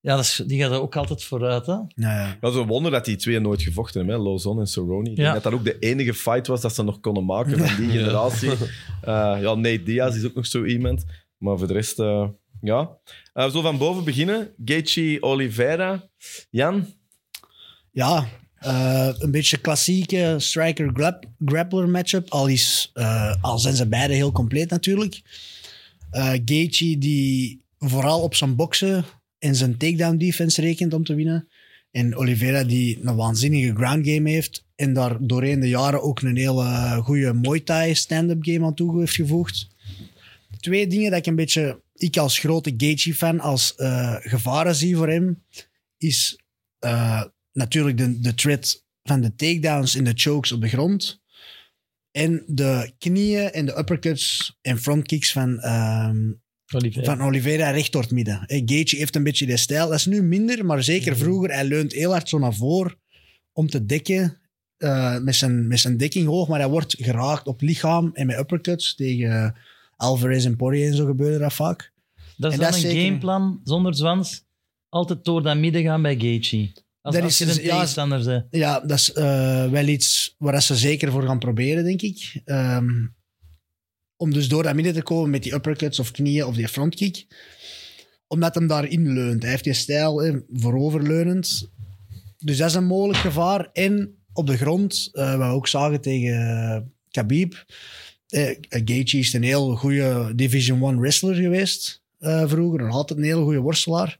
ja, dat is, die gaat er ook altijd vooruit. Hè. Ja, ja. Dat is een wonder dat die twee nooit gevochten hebben, hè? Lausanne en Cerrone. Ik denk Ja. dat dat ook de enige fight was dat ze nog konden maken van die generatie. Eh, ja, Nate Diaz is ook nog zo iemand. Maar voor de rest, eh, ja. Eh, we zullen van boven beginnen. Gaethje Oliveira. Jan? Ja, eh, een beetje klassieke striker-grappler matchup. Al, is, eh, al zijn ze beide heel compleet natuurlijk. Eh Gaethje die vooral op zijn boksen en zijn takedown defense rekent om te winnen. En Oliveira die een waanzinnige ground game heeft. En daar doorheen de jaren ook een hele goede Muay Thai stand-up game aan toe heeft gevoegd. Twee dingen dat ik een beetje, ik als grote Gaethje-fan, als eh, gevaren zie voor hem, is eh, natuurlijk de, de threat van de takedowns en de chokes op de grond. En de knieën en de uppercuts en frontkicks van, ehm, Oliveira. van Oliveira recht door het midden. Eh, Gaethje heeft een beetje die stijl. Dat is nu minder, maar zeker vroeger. Hij leunt heel hard zo naar voren om te dekken. eh, met, zijn, met zijn dekking hoog, maar hij wordt geraakt op lichaam en met uppercuts. Tegen Alvarez en Poirier en zo gebeurde dat vaak. Dat is En dan dat een zeker- gameplan zonder zwans. Altijd door dat midden gaan bij Gaethje. Als, Dat als is je een ja, tegenstander bent. Ja, dat is eh, wel iets waar ze zeker voor gaan proberen, denk ik. Ehm, om dus door dat midden te komen met die uppercuts of knieën of die frontkick. Omdat hem daarin leunt. Hij heeft die stijl eh, vooroverleunend. Dus dat is een mogelijk gevaar. En op de grond, eh, wat we ook zagen tegen eh, Khabib. Gaethje is een heel goede Division 1 wrestler geweest vroeger. Nog altijd een heel goede worstelaar.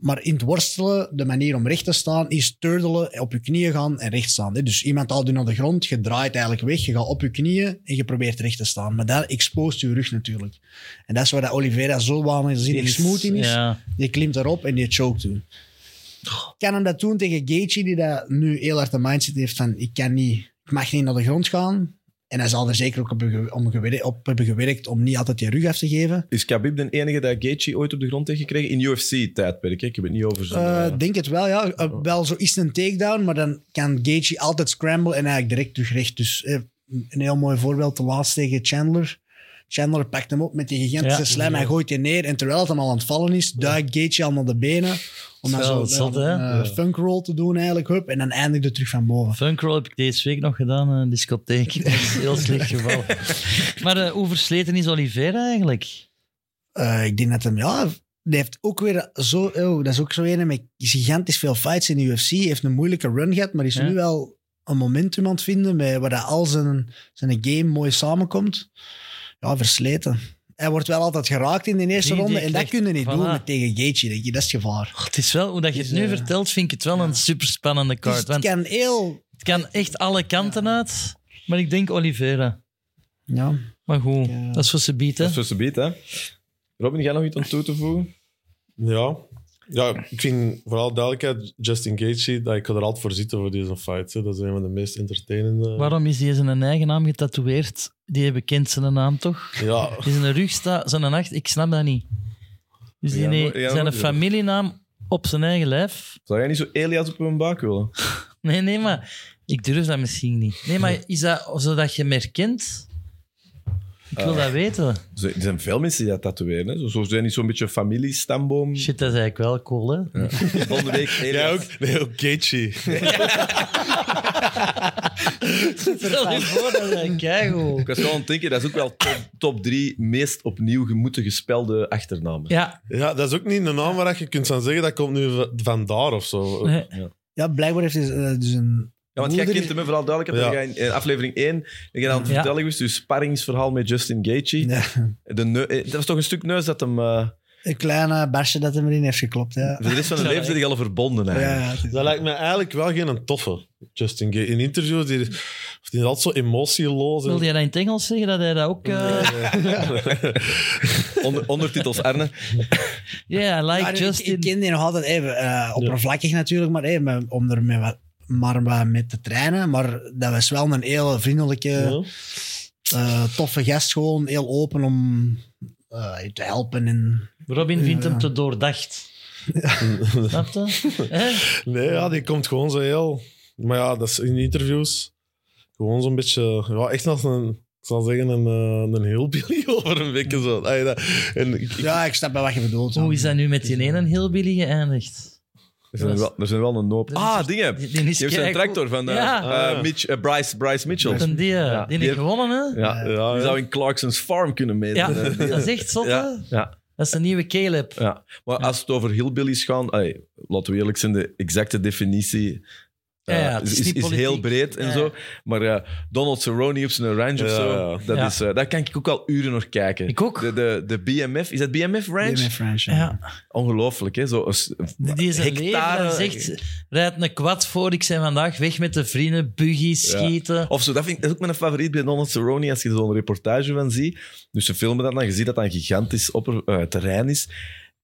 Maar in het worstelen, de manier om recht te staan, is turtelen, op je knieën gaan en recht staan. hè. Dus iemand haalt je naar de grond, je draait eigenlijk weg, je gaat op je knieën en je probeert recht te staan. Maar dat exposeert je rug natuurlijk. En dat is waar dat Oliveira zo waanzinnig Is- smooth in is. Ja. Die klimt erop en die choke toe. Kan hem dat doen tegen Gaethje, die dat nu heel hard de mindset heeft van ik kan niet, ik mag niet naar de grond gaan. En hij zal er zeker ook op, om gewer- op hebben gewerkt om niet altijd die rug af te geven. Is Khabib de enige dat Gaethje ooit op de grond heeft gekregen? In UFC-tijdperk, ik heb het niet over zijn... Eh, eh, denk het wel, ja. Eh, wel zo is het een takedown, maar dan kan Gaethje altijd scramble en eigenlijk direct terug recht. Dus een heel mooi voorbeeld, de laatste tegen Chandler. Chandler pakt hem op met die gigantische Ja. slam, hij gooit die neer en terwijl het hem al aan het vallen is, duikt Gaethje al naar de benen om dan Zo, zo zot, een, hè? eh, funk roll te doen eigenlijk, hup, en dan eindigt het terug van boven. Funkroll heb ik deze week nog gedaan, een discotheek. Dat is heel slecht geval. maar eh, hoe versleten is Oliveira eigenlijk? Eh, ik denk dat hem, ja, die heeft ook weer zo, oh, dat is ook zo een met gigantisch veel fights in de UFC. Hij heeft een moeilijke run gehad, maar is Ja. nu wel een momentum aan het vinden met, waar dat al zijn, zijn game mooi samenkomt. Ja, versleten. Hij wordt wel altijd geraakt in de eerste Die- die ronde en dat kun je niet voilà. doen met tegen Gaethje, denk je. Dat is het gevaar. Oh, het is wel, hoe dat je het nu eh, vertelt, vind ik het wel een superspannende Dus kaart. het kan heel... het kan echt alle kanten uit, maar ik denk Oliveira. Ja, Maar goed, Ja. dat is voor ze Dat bieden. is tussen beat, hè? Robin, jij nog iets aan toe te voegen? Ja. Ja, ik vind vooral duidelijkheid, Justin Gaethje, dat ik er altijd voor zitten voor deze fight. Hè. Dat is een van de meest entertainende. Waarom is hij zijn eigen naam getatoeëerd? Die bekent zijn naam toch? Ja, Die zijn rug staat, zijn acht, ik snap dat niet. Dus die Ja, nee, ja, zijn maar- familienaam op zijn eigen lijf. Zou jij niet zo Elias op mijn buik willen? Nee, nee, maar ik durf dat misschien niet. Nee, maar is dat zodat je me herkent? Ik wil dat weten. Zo- Er zijn veel mensen die dat tatoeëren. Hè? Zo, zo zijn niet zo'n beetje familiestamboom. Shit, dat is eigenlijk wel cool, hè? Volgende week Elias. Jij ook? Nee, ook Gaethje. Stel je voor, dat is keigoed. Ik was gewoon aan het denken, dat is ook wel top, top drie meest opnieuw gemoeten gespelde achternamen. Ja, Ja, dat is ook niet een naam waar je kunt van zeggen dat komt nu va- vandaar of zo. nee. Ja, blijkbaar heeft hij eh, dus een... Ja, want jij kent hem vooral duidelijk. Ja. Ja. In eh, aflevering 1 ben je aan het Ja. vertellen dus sparringsverhaal met Justin Gaethje. Ja, De neu- eh, dat was toch een stuk neus dat hem... eh een kleine barsje dat hem erin heeft geklopt. Ja, voor de rest van zijn leven zit hij al verbonden ja, eigenlijk. ja, het is- Dat lijkt me eigenlijk wel geen toffe. Justin Gay. In interviews, die, die is altijd zo emotieloos. en- Wil jij dat in het Engels zeggen, dat hij dat ook... eh Onder, ondertitels Arne. I like Ja, ik- Justin. Ik ken die nog altijd even eh, oppervlakkig natuurlijk, maar met- om er met wat, maar wat mee te trainen. Maar dat was wel een heel vriendelijke, Ja. eh, toffe gast. Gewoon heel open om eh, je te helpen. En, Robin vindt hem te doordacht. Snap je? Nee, ja, die komt gewoon zo heel... Maar ja, dat is in interviews gewoon zo'n beetje... Ja, echt als een... Ik zal zeggen, een, eh, een hillbilly over een week. Zo. En ik, ik- ja, ik snap wel wat je bedoelt. Hoe is dat nu met die ene hillbilly geëindigd? Er zijn wel, er zijn wel een hoop... Ah, dingen. Die, Die die is heeft zijn keigoed. tractor van eh, Ja. eh, Mitch, eh, Bryce, Bryce Mitchell. Die, Ja, die die heeft gewonnen, hè? Ja, ja, die ja. zou in Clarkson's Farm kunnen meten. Ja, Eh, die- dat is echt zot, hè? ja, ja, Dat is de nieuwe Caleb. ja. Maar als het over hillbillies gaan... allee, laten we eerlijk zijn, de exacte definitie... eh, Ja, ja, het is is, heel breed en Ja. zo. Maar eh, Donald Cerrone op zijn ranch of zo, ja. Dat, Ja. is, eh, daar kan ik ook al uren nog kijken. Ik ook. De, de, de BMF, is dat BMF Ranch? BMF Ranch, ja. Ja. Ongelooflijk, hè? Zo, een s- Die is een leven hectare- zegt, rijd een kwad voor, ik zijn vandaag weg met de vrienden, Ja. schieten. Of zo, dat, vind ik, dat is ook mijn favoriet bij Donald Cerrone, als je er zo'n reportage van ziet. Dus ze filmen dat dan, je ziet dat dat een gigantisch opper, eh, terrein is.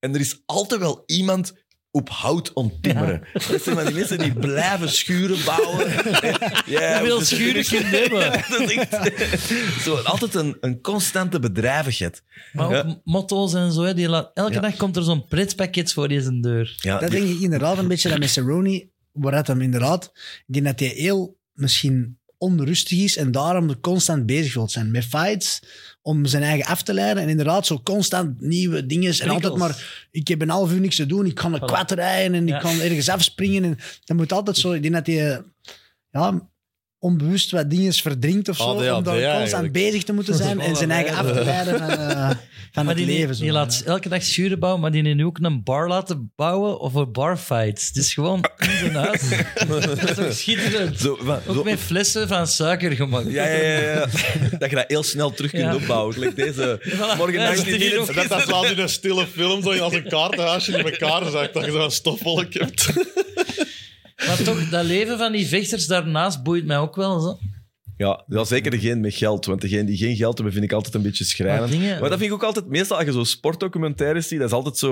En er is altijd wel iemand op hout onttimmeren. Dat zijn van die mensen die blijven schuren bouwen. Ja, dus- schuren je hebben? dat is echt zo, altijd een, een constante bedrijvigheid. Maar ook Ja. motto's en zo. Hè, die laat, elke Ja. dag komt er zo'n pretpakket voor die zijn deur. Ja, Dat die- denk ik inderdaad een beetje dat met Cerrone, waar dat hem inderdaad, ik denk dat hij heel misschien onrustig is en daarom constant bezig wil zijn met fights om zijn eigen af te leiden. En inderdaad zo constant nieuwe dingen en altijd maar ik heb een half uur niks te doen, ik kan een kwad rijden en Ja. ik kan ergens afspringen en dat moet altijd zo, ik denk dat hij ja, onbewust wat dingen verdrinkt of zo, ADHD om daar constant eigenlijk. bezig te moeten zijn en zijn eigen af te leiden van, eh, van Maar het die, leven. zo. die laat elke dag schuren bouwen, maar die heeft nu ook een bar laten bouwen of een barfight. Het is gewoon in zijn huis. dat is toch schitterend. zo, maar- Ook zo- met flessen van suiker gemaakt. ja, ja, ja, ja. Dat je dat heel snel terug kunt Ja. opbouwen. Like deze Voilà. morgen Ja, 19 is hier minutes. ook- dat, dat is wel in een stille film, zo als een kaartenhuisje in elkaar zakt, dat je zo'n stofwolk hebt. Maar toch, dat leven van die vechters daarnaast boeit mij ook wel. Zo. Ja, wel zeker degene met geld. Want degene die geen geld hebben, vind ik altijd een beetje schrijnend. Maar dingen- Maar dat vind ik ook altijd, meestal als je zo sportdocumentaires ziet, dat is altijd zo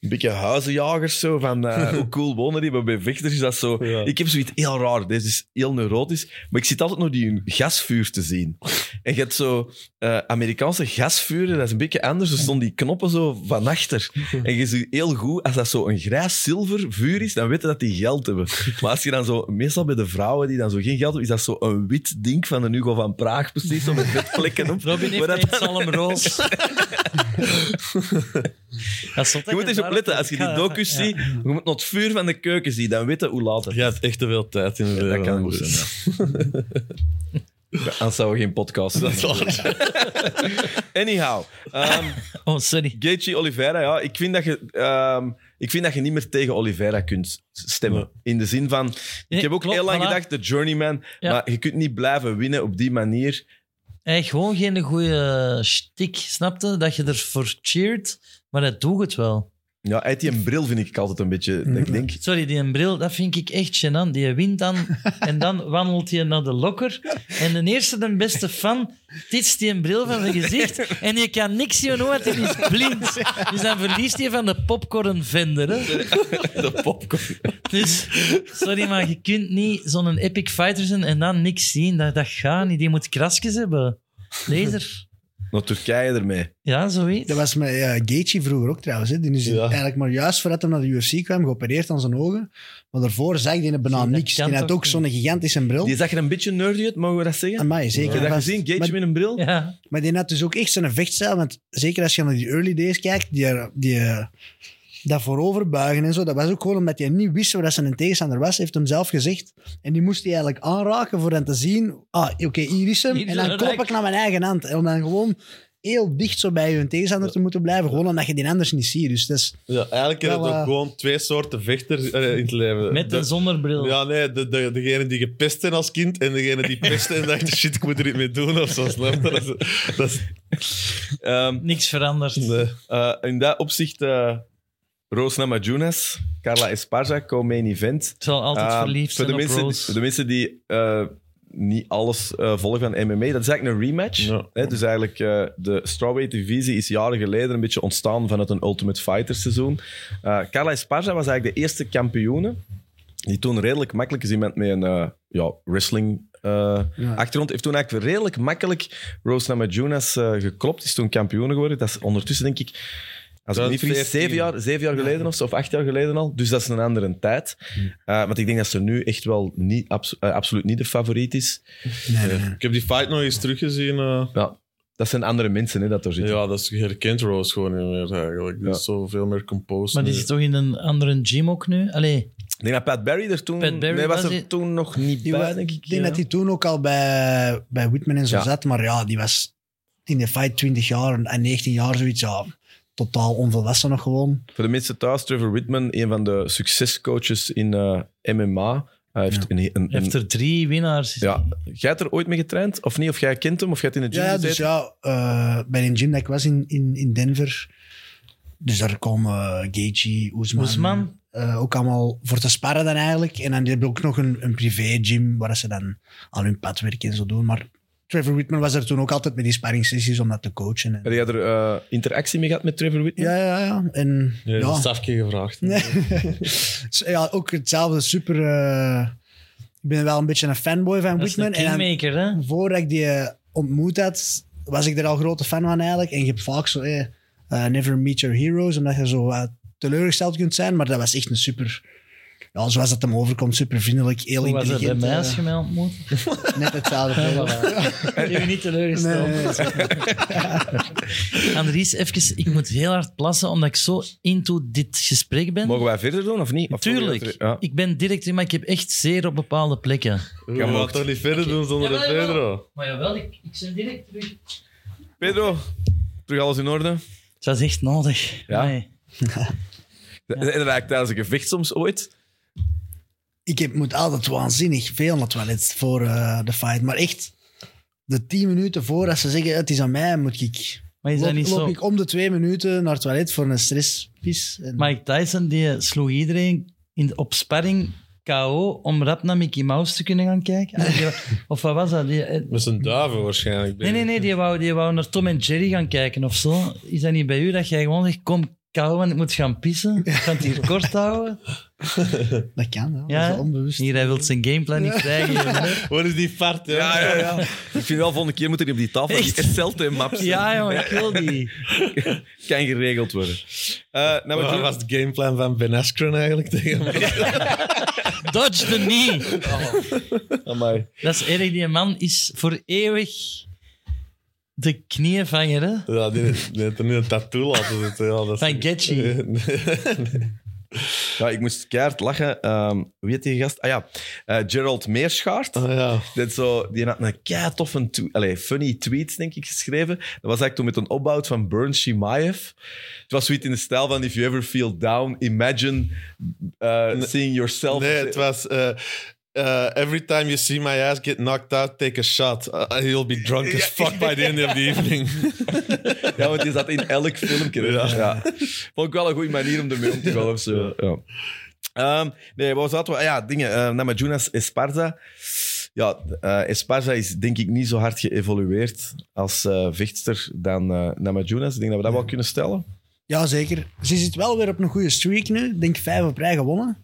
een beetje huizenjagers zo, van eh, hoe cool wonen die, maar bij vechters is dat zo... Ja. Ik heb zoiets heel raar, deze is heel neurotisch, maar ik zit altijd nog die gasvuur te zien. En je hebt zo eh, Amerikaanse gasvuren, dat is een beetje anders, er stonden die knoppen zo van achter. En je ziet heel goed, als dat zo een grijs-zilver vuur is, dan weet je dat die geld hebben. Maar als je dan zo, meestal bij de vrouwen die dan zo geen geld hebben, is dat zo een wit ding van een Hugo van Praag, precies, zo met vetvlekken op. Robin heeft een dat- Salem Roos. Dat is zot dat Je moet eens opletten, als je die docus Ja. ziet, je moet nog het vuur van de keuken zien, dan weet je hoe laat het Je hebt echt te veel tijd in de Dat leven. kan goed zijn, ja. Anders zouden we geen podcast Dat is waar. Anyhow, ehm Oh, sorry. Gaethje Oliveira, ja, ik vind, dat je, ehm, ik vind dat je niet meer tegen Oliveira kunt stemmen. In de zin van, ik heb ook klopt, heel lang voilà. gedacht, de journeyman, Ja. maar je kunt niet blijven winnen op die manier. Hij heeft gewoon geen goede stick, snapte? Dat je ervoor cheert, maar hij doet het wel. Ja, uit die bril vind ik altijd een beetje, dat ik denk, Sorry, die bril, dat vind ik echt gênant. Die wint dan en dan wandelt hij naar de lokker. En de eerste, de beste fan, titst die een bril van zijn gezicht en je kan niks zien, want hij is blind. Dus dan verliest hij van de popcornvender. Hè? de popcorn. Dus, sorry, maar je kunt niet zo'n epic fighter zijn en dan niks zien. Dat, dat gaat niet. Die moet krasjes hebben. Laser. Naar Turkije ermee. Ja, zoiets. Dat was met uh, Gaethje vroeger ook trouwens. Hè. Die is Ja. eigenlijk maar juist voordat hij naar de UFC kwam, geopereerd aan zijn ogen. Maar daarvoor zag hij bijna dat niks. kan Die had toch ook niet? zo'n gigantische bril. Die zag er een beetje nerdy uit, mogen we dat zeggen? Amai, zeker. Heb je dat vast. gezien? Gage Maar- met een bril? Ja. Maar die had dus ook echt zijn vechtstijl. Want zeker als je naar die early days kijkt, die, die, eh, dat vooroverbuigen en zo, dat was ook gewoon omdat hij niet wist waar dat zijn tegenstander was, heeft hem zelf gezegd. En die moest hij eigenlijk aanraken voor dan te zien, ah, oké, hier is hem. Hier en dan klop ik naar mijn eigen hand. En om dan gewoon heel dicht zo bij je tegenstander te moeten blijven, gewoon omdat je die anders niet ziet. Dus dat is, Ja, eigenlijk je Wel, ook gewoon twee soorten vechters eh, in het leven. Met De- en zonder bril. Ja, nee, de, de, degene die gepest zijn als kind en degene die pesten en dachten, shit, ik moet er iets mee doen of zo. Snap? Dat is, dat is, Ehm, Niks veranderd. nee. eh, in dat opzicht, eh Roos Namajunas, Carla Esparza, co-main event. Ik zal altijd Uh, verliefd voor zijn de op mensen, Rose. voor de mensen die eh, niet alles eh, volgen van MMA, dat is eigenlijk een rematch. Ja. Hè, dus eigenlijk eh, de strawweight divisie is jaren geleden een beetje ontstaan vanuit een Ultimate Fighter seizoen. Eh Carla Esparza was eigenlijk de eerste kampioene die toen redelijk makkelijk is iemand met een eh, ja, wrestling eh, Ja. achtergrond. Heeft toen eigenlijk redelijk makkelijk Rose Namajunas eh geklopt. Is toen kampioen geworden. Dat is ondertussen denk ik... Als ik niet vergis, 2014. zeven jaar, zeven jaar geleden of zo, of acht jaar geleden al. Dus dat is een andere tijd. Eh, want ik denk dat ze nu echt wel niet, abso- eh, absoluut niet de favoriet is. nee, nee, nee. Ik heb die fight nog eens teruggezien. eh. Ja, dat zijn andere mensen hè, dat er zitten. ja, dat is, je herkent Rose gewoon niet meer eigenlijk. Die Ja. is zo veel meer composed. Maar die zit toch in een andere gym ook nu? Allee, Ik denk dat Pat Barry er toen... Pat Barry nee, was was er die- toen nog niet Die bij, wa- denk ik. Ik denk ja. dat hij toen ook al bij, bij Whitman en zo Ja. zat. Maar ja, die was in de fight 20 jaar en 19 jaar zoiets. Ja, totaal onvolwassen nog gewoon. Voor de mensen thuis, Trevor Whitman, een van de succescoaches in eh, MMA. Hij heeft een, een, een- heeft er drie winnaars. ja, jij hebt er ooit mee getraind, of niet? Of jij kent hem, of jij hebt in de gym Ja, dus ja, eh, bij een gym dat ik was in, in, in Denver. Dus daar komen uh, Gaethje, Oesman, Oesman? eh, ook allemaal voor te sparren dan eigenlijk. En dan hebben we ook nog een, een privé gym waar ze dan aan hun padwerk en zo doen. Maar Trevor Whitman was er toen ook altijd met die sparringssessies om dat te coachen. En, Heb jij er eh, interactie mee gehad met Trevor Whitman? ja, ja, ja. En Nee, ja, is Safke gevraagd. Nee. ja, ook hetzelfde, super... eh, ik ben wel een beetje een fanboy van Dat is een Whitman. En dan, voordat ik die eh, ontmoet had, was ik er al grote fan van eigenlijk. En je hebt vaak zo, never meet your heroes, omdat je zo teleurgesteld kunt zijn. Maar dat was echt een super... Ja, zoals dat hem overkomt, super vriendelijk, heel Hoe was het bij intelligent. mij als je mij ontmoet? net hetzelfde. Ik heb je niet teleurgesteld. Nee, nee, nee. Andries, even, ik moet heel hard plassen omdat ik zo into dit gesprek ben. Mogen wij verder doen, of niet? Of Tuurlijk. Ja. Ik ben direct in, maar ik heb echt zeer op bepaalde plekken. We gaan mocht. toch niet verder doen zonder jawel. Pedro? Maar jawel, ik, ik ben direct terug. Pedro, terug alles in orde? Het was echt nodig. Ja? Nee. Is dat eigenlijk tijdens een gevecht soms ooit? Ik heb, moet altijd waanzinnig veel naar het toilet voor eh, de fight. Maar echt, de tien minuten voordat ze zeggen het is aan mij, moet ik... Maar is dat loop, niet loop zo? ik om de twee minuten naar het toilet voor een stresspis. En- Mike Tyson die sloeg iedereen in, op sparring KO om rap naar Mickey Mouse te kunnen gaan kijken. Ah, of wat was dat? Die, eh, Met zijn duiven waarschijnlijk. nee, nee, nee, die wou, die wou naar Tom en Jerry gaan kijken of zo. Is dat niet bij u dat jij gewoon zegt, kom KO, want ik moet gaan pissen? Ik ga het hier kort houden. Dat kan. Ja, Dat is onbewust. Hier, hij wil zijn gameplan niet vrijgeven. hè. Wat is die fart? hè? Ja, ja, ja. ik vind wel, volgende keer moeten die op die tafel Echt? SLT-maps Ja, jongen, ik wil die. kan geregeld worden. Eh nou, Wat maar was het gameplan van Ben Askren eigenlijk tegen hem? Dodge the knee. Amai. Dat is erg, die man is voor eeuwig de knieënvanger, hè? Ja, die, die heeft er nu een tattoo laten zitten. Ja, dat is- Van Getchy. Ja, ik moest keihard lachen. Ehm wie heet die gast? Ah ja, eh, Gerald Meerschaert. Ah, ja. Dat zo, die had een toffe, twe- allee, funny tweet, denk ik, geschreven. Dat was eigenlijk toen met een opbouw van Burn Shimaev. Het was zoiets in de stijl van If you ever feel down, imagine uh, seeing yourself. Nee, het was... eh, eh, every time you see my ass get knocked out, take a shot. Uh, you'll be drunk as fuck by the end of the evening. Ja, want die zat in elk filmpje. Ja. Ja. Vond ik wel een goede manier om ermee om te gaan of zo. Ja. Ehm, nee, wat zaten we? Ah Ja, dingen. Uh, Namajunas Esparza. Ja, eh, Esparza is denk ik niet zo hard geëvolueerd als eh, vechtster dan eh Namajunas. Ik denk dat we dat wel kunnen stellen. Ja, zeker. Ze zit wel weer op een goede streak nu. Ik denk vijf op rij gewonnen.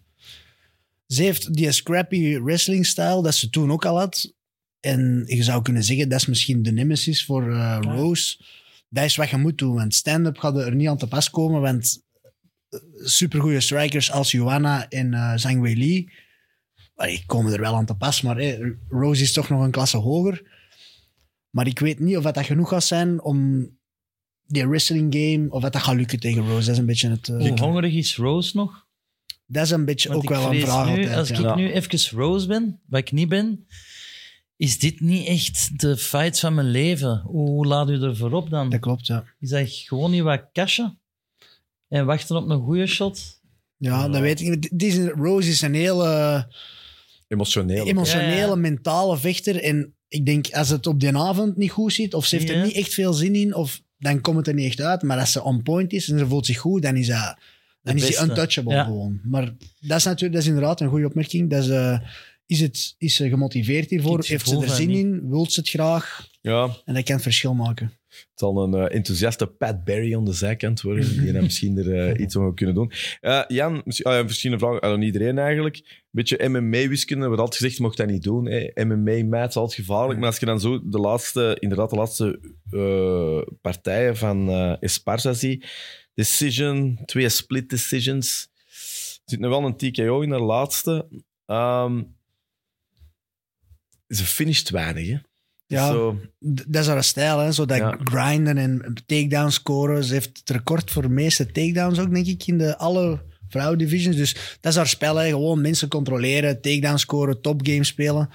Ze heeft die scrappy wrestling style dat ze toen ook al had. En je zou kunnen zeggen, dat is misschien de nemesis voor eh, Rose. Dat is wat je moet doen, want stand-up gaat er niet aan te pas komen, want eh, supergoeie strikers als Joanna en eh Zhang Wei Li, die komen er wel aan te pas, maar Rose is toch nog een klasse hoger. Maar ik weet niet of dat, genoeg gaat zijn om die wrestling game, of dat, dat gaat lukken tegen Rose. Dat is een beetje het... Hoe hongerig is Rose nog? Dat is een beetje Want ook wel een vraag nu, altijd. Als ja. ik Ja. nu even Rose ben, wat ik niet ben, is dit niet echt de fight van mijn leven? Hoe, laat u er voorop dan? Dat klopt, ja. Is dat gewoon niet wat cashen? En wachten op een goede shot? Ja, dat weet ik niet. Rose is een hele emotionele, Ja, ja. mentale vechter. En ik denk, als het op die avond niet goed zit, of ze heeft er niet echt veel zin in, of, dan komt het er niet echt uit. Maar als ze on point is en ze voelt zich goed, dan is dat... Dan De is hij untouchable Ja. gewoon. Maar dat is natuurlijk dat is inderdaad een goede opmerking. Dat is, eh, is, het, is ze gemotiveerd hiervoor? Heeft ze er zin niet. in? Wilt ze het graag? Ja, En dat kan het verschil maken. Het zal een eh, enthousiaste Pat Barry aan de zijkant worden, die dan misschien er eh, iets aan kunnen doen. Eh, Jan, misschien, ah misschien een vraag aan iedereen eigenlijk. Een beetje MMA-wiskunde, wordt altijd gezegd, je mocht dat niet doen. hè. MMA-meid is altijd gevaarlijk, maar als je dan zo de laatste, inderdaad de laatste eh, partijen van eh Esparza ziet, decision, twee split decisions, er zit nu wel een TKO in de laatste. Ehm, ze finisht weinig, hè. Ja. Zo, Dat is haar stijl, hè? zo dat Ja. grinden en takedowns scoren. Ze heeft het record voor de meeste takedowns ook, denk ik, in de alle vrouwendivisions. Dus dat is haar spel, hè? gewoon mensen controleren, takedowns scoren, topgames spelen.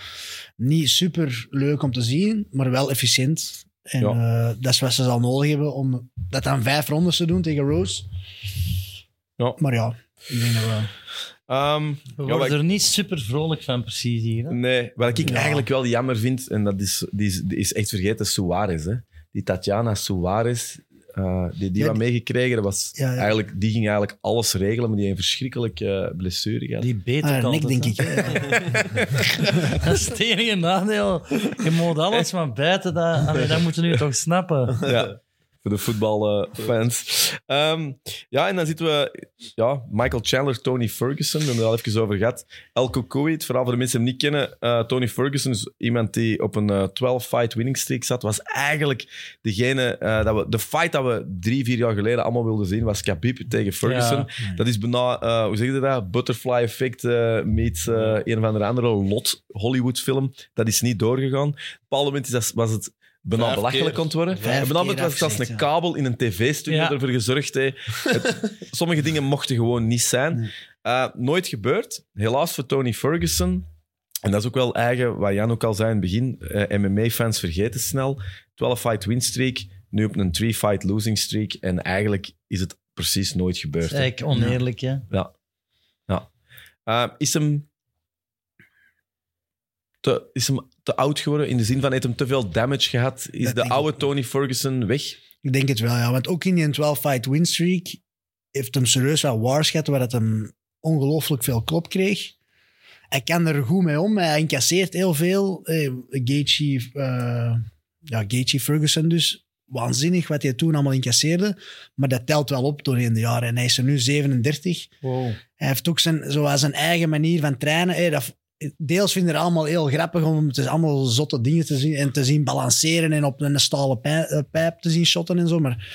Niet super leuk om te zien, maar wel efficiënt. En Ja. eh, dat is wat ze zal nodig hebben om dat aan vijf rondes te doen tegen Rose. Ja. Maar ja, ik denk dat we... ehm, We ja, worden ik- er niet super vrolijk van, precies hier. Hè? Nee, wat ik Ja. eigenlijk wel jammer vind, en dat is, die is, die is echt vergeten, Suarez. Hè? Die Tatjana Suarez, eh, die, die Ja, wat meegekregen, dat was Ja, ja. Eigenlijk, die ging eigenlijk alles regelen, maar die heeft een verschrikkelijke eh, blessure gehad. Die beter Ah, kan nek, denk ik. Dat is het enige nadeel. Je moet alles maar bijten. Dat, allee, dat moeten we nu toch snappen. Ja, voor de voetbalfans. Ehm ja, en dan zitten we... Ja, Michael Chandler, Tony Ferguson, we hebben het al even over gehad. El Kokoui, het verhaal voor de mensen die hem niet kennen. eh, Tony Ferguson is iemand die op een eh, 12-fight winning streak zat. Was eigenlijk degene... eh, dat we, de fight dat we drie, vier jaar geleden allemaal wilden zien, was Khabib tegen Ferguson. Dat is bijna, eh, hoe zeg je dat? Butterfly effect eh meets eh, een of andere andere lot Hollywood film. Dat is niet doorgegaan. Op een bepaald moment is dat, was het bijna Vijf belachelijk keer. ontworpen. Vijf En bijna keer was het zelfs een kabel in een tv-studio Ja. ervoor gezorgd. Hè. Het- sommige dingen mochten gewoon niet zijn. Nee. Eh, nooit gebeurd. Helaas voor Tony Ferguson. En dat is ook wel eigen, wat Jan ook al zei in het begin. eh, MMA-fans vergeten snel. 12-fight win streak, nu op een 3-fight losing streak. En eigenlijk is het precies nooit gebeurd. Dat is eigenlijk oneerlijk, hè. Ja. ja. Eh, is, hem te, is hem te oud geworden? In de zin van, heeft hem te veel damage gehad? Is Dat de denk oude ik. Tony Ferguson weg? Ik denk het wel, ja. Want ook in die 12-fight winstreak heeft hem serieus wel wars gehad, waar het hem ongelooflijk veel klop kreeg. Hij kan er goed mee om. Hij incasseert heel veel. Eh, Gaethje, eh, ja, Gaethje Ferguson dus. Waanzinnig wat hij toen allemaal incasseerde. Maar dat telt wel op doorheen de jaren. En hij is er nu 37. Wow. Hij heeft ook zijn, zoals zijn eigen manier van trainen. Eh, dat, deels vinden het allemaal heel grappig om het is allemaal zotte dingen te zien en te zien balanceren en op een stalen eh, pijp te zien shotten en zo. Maar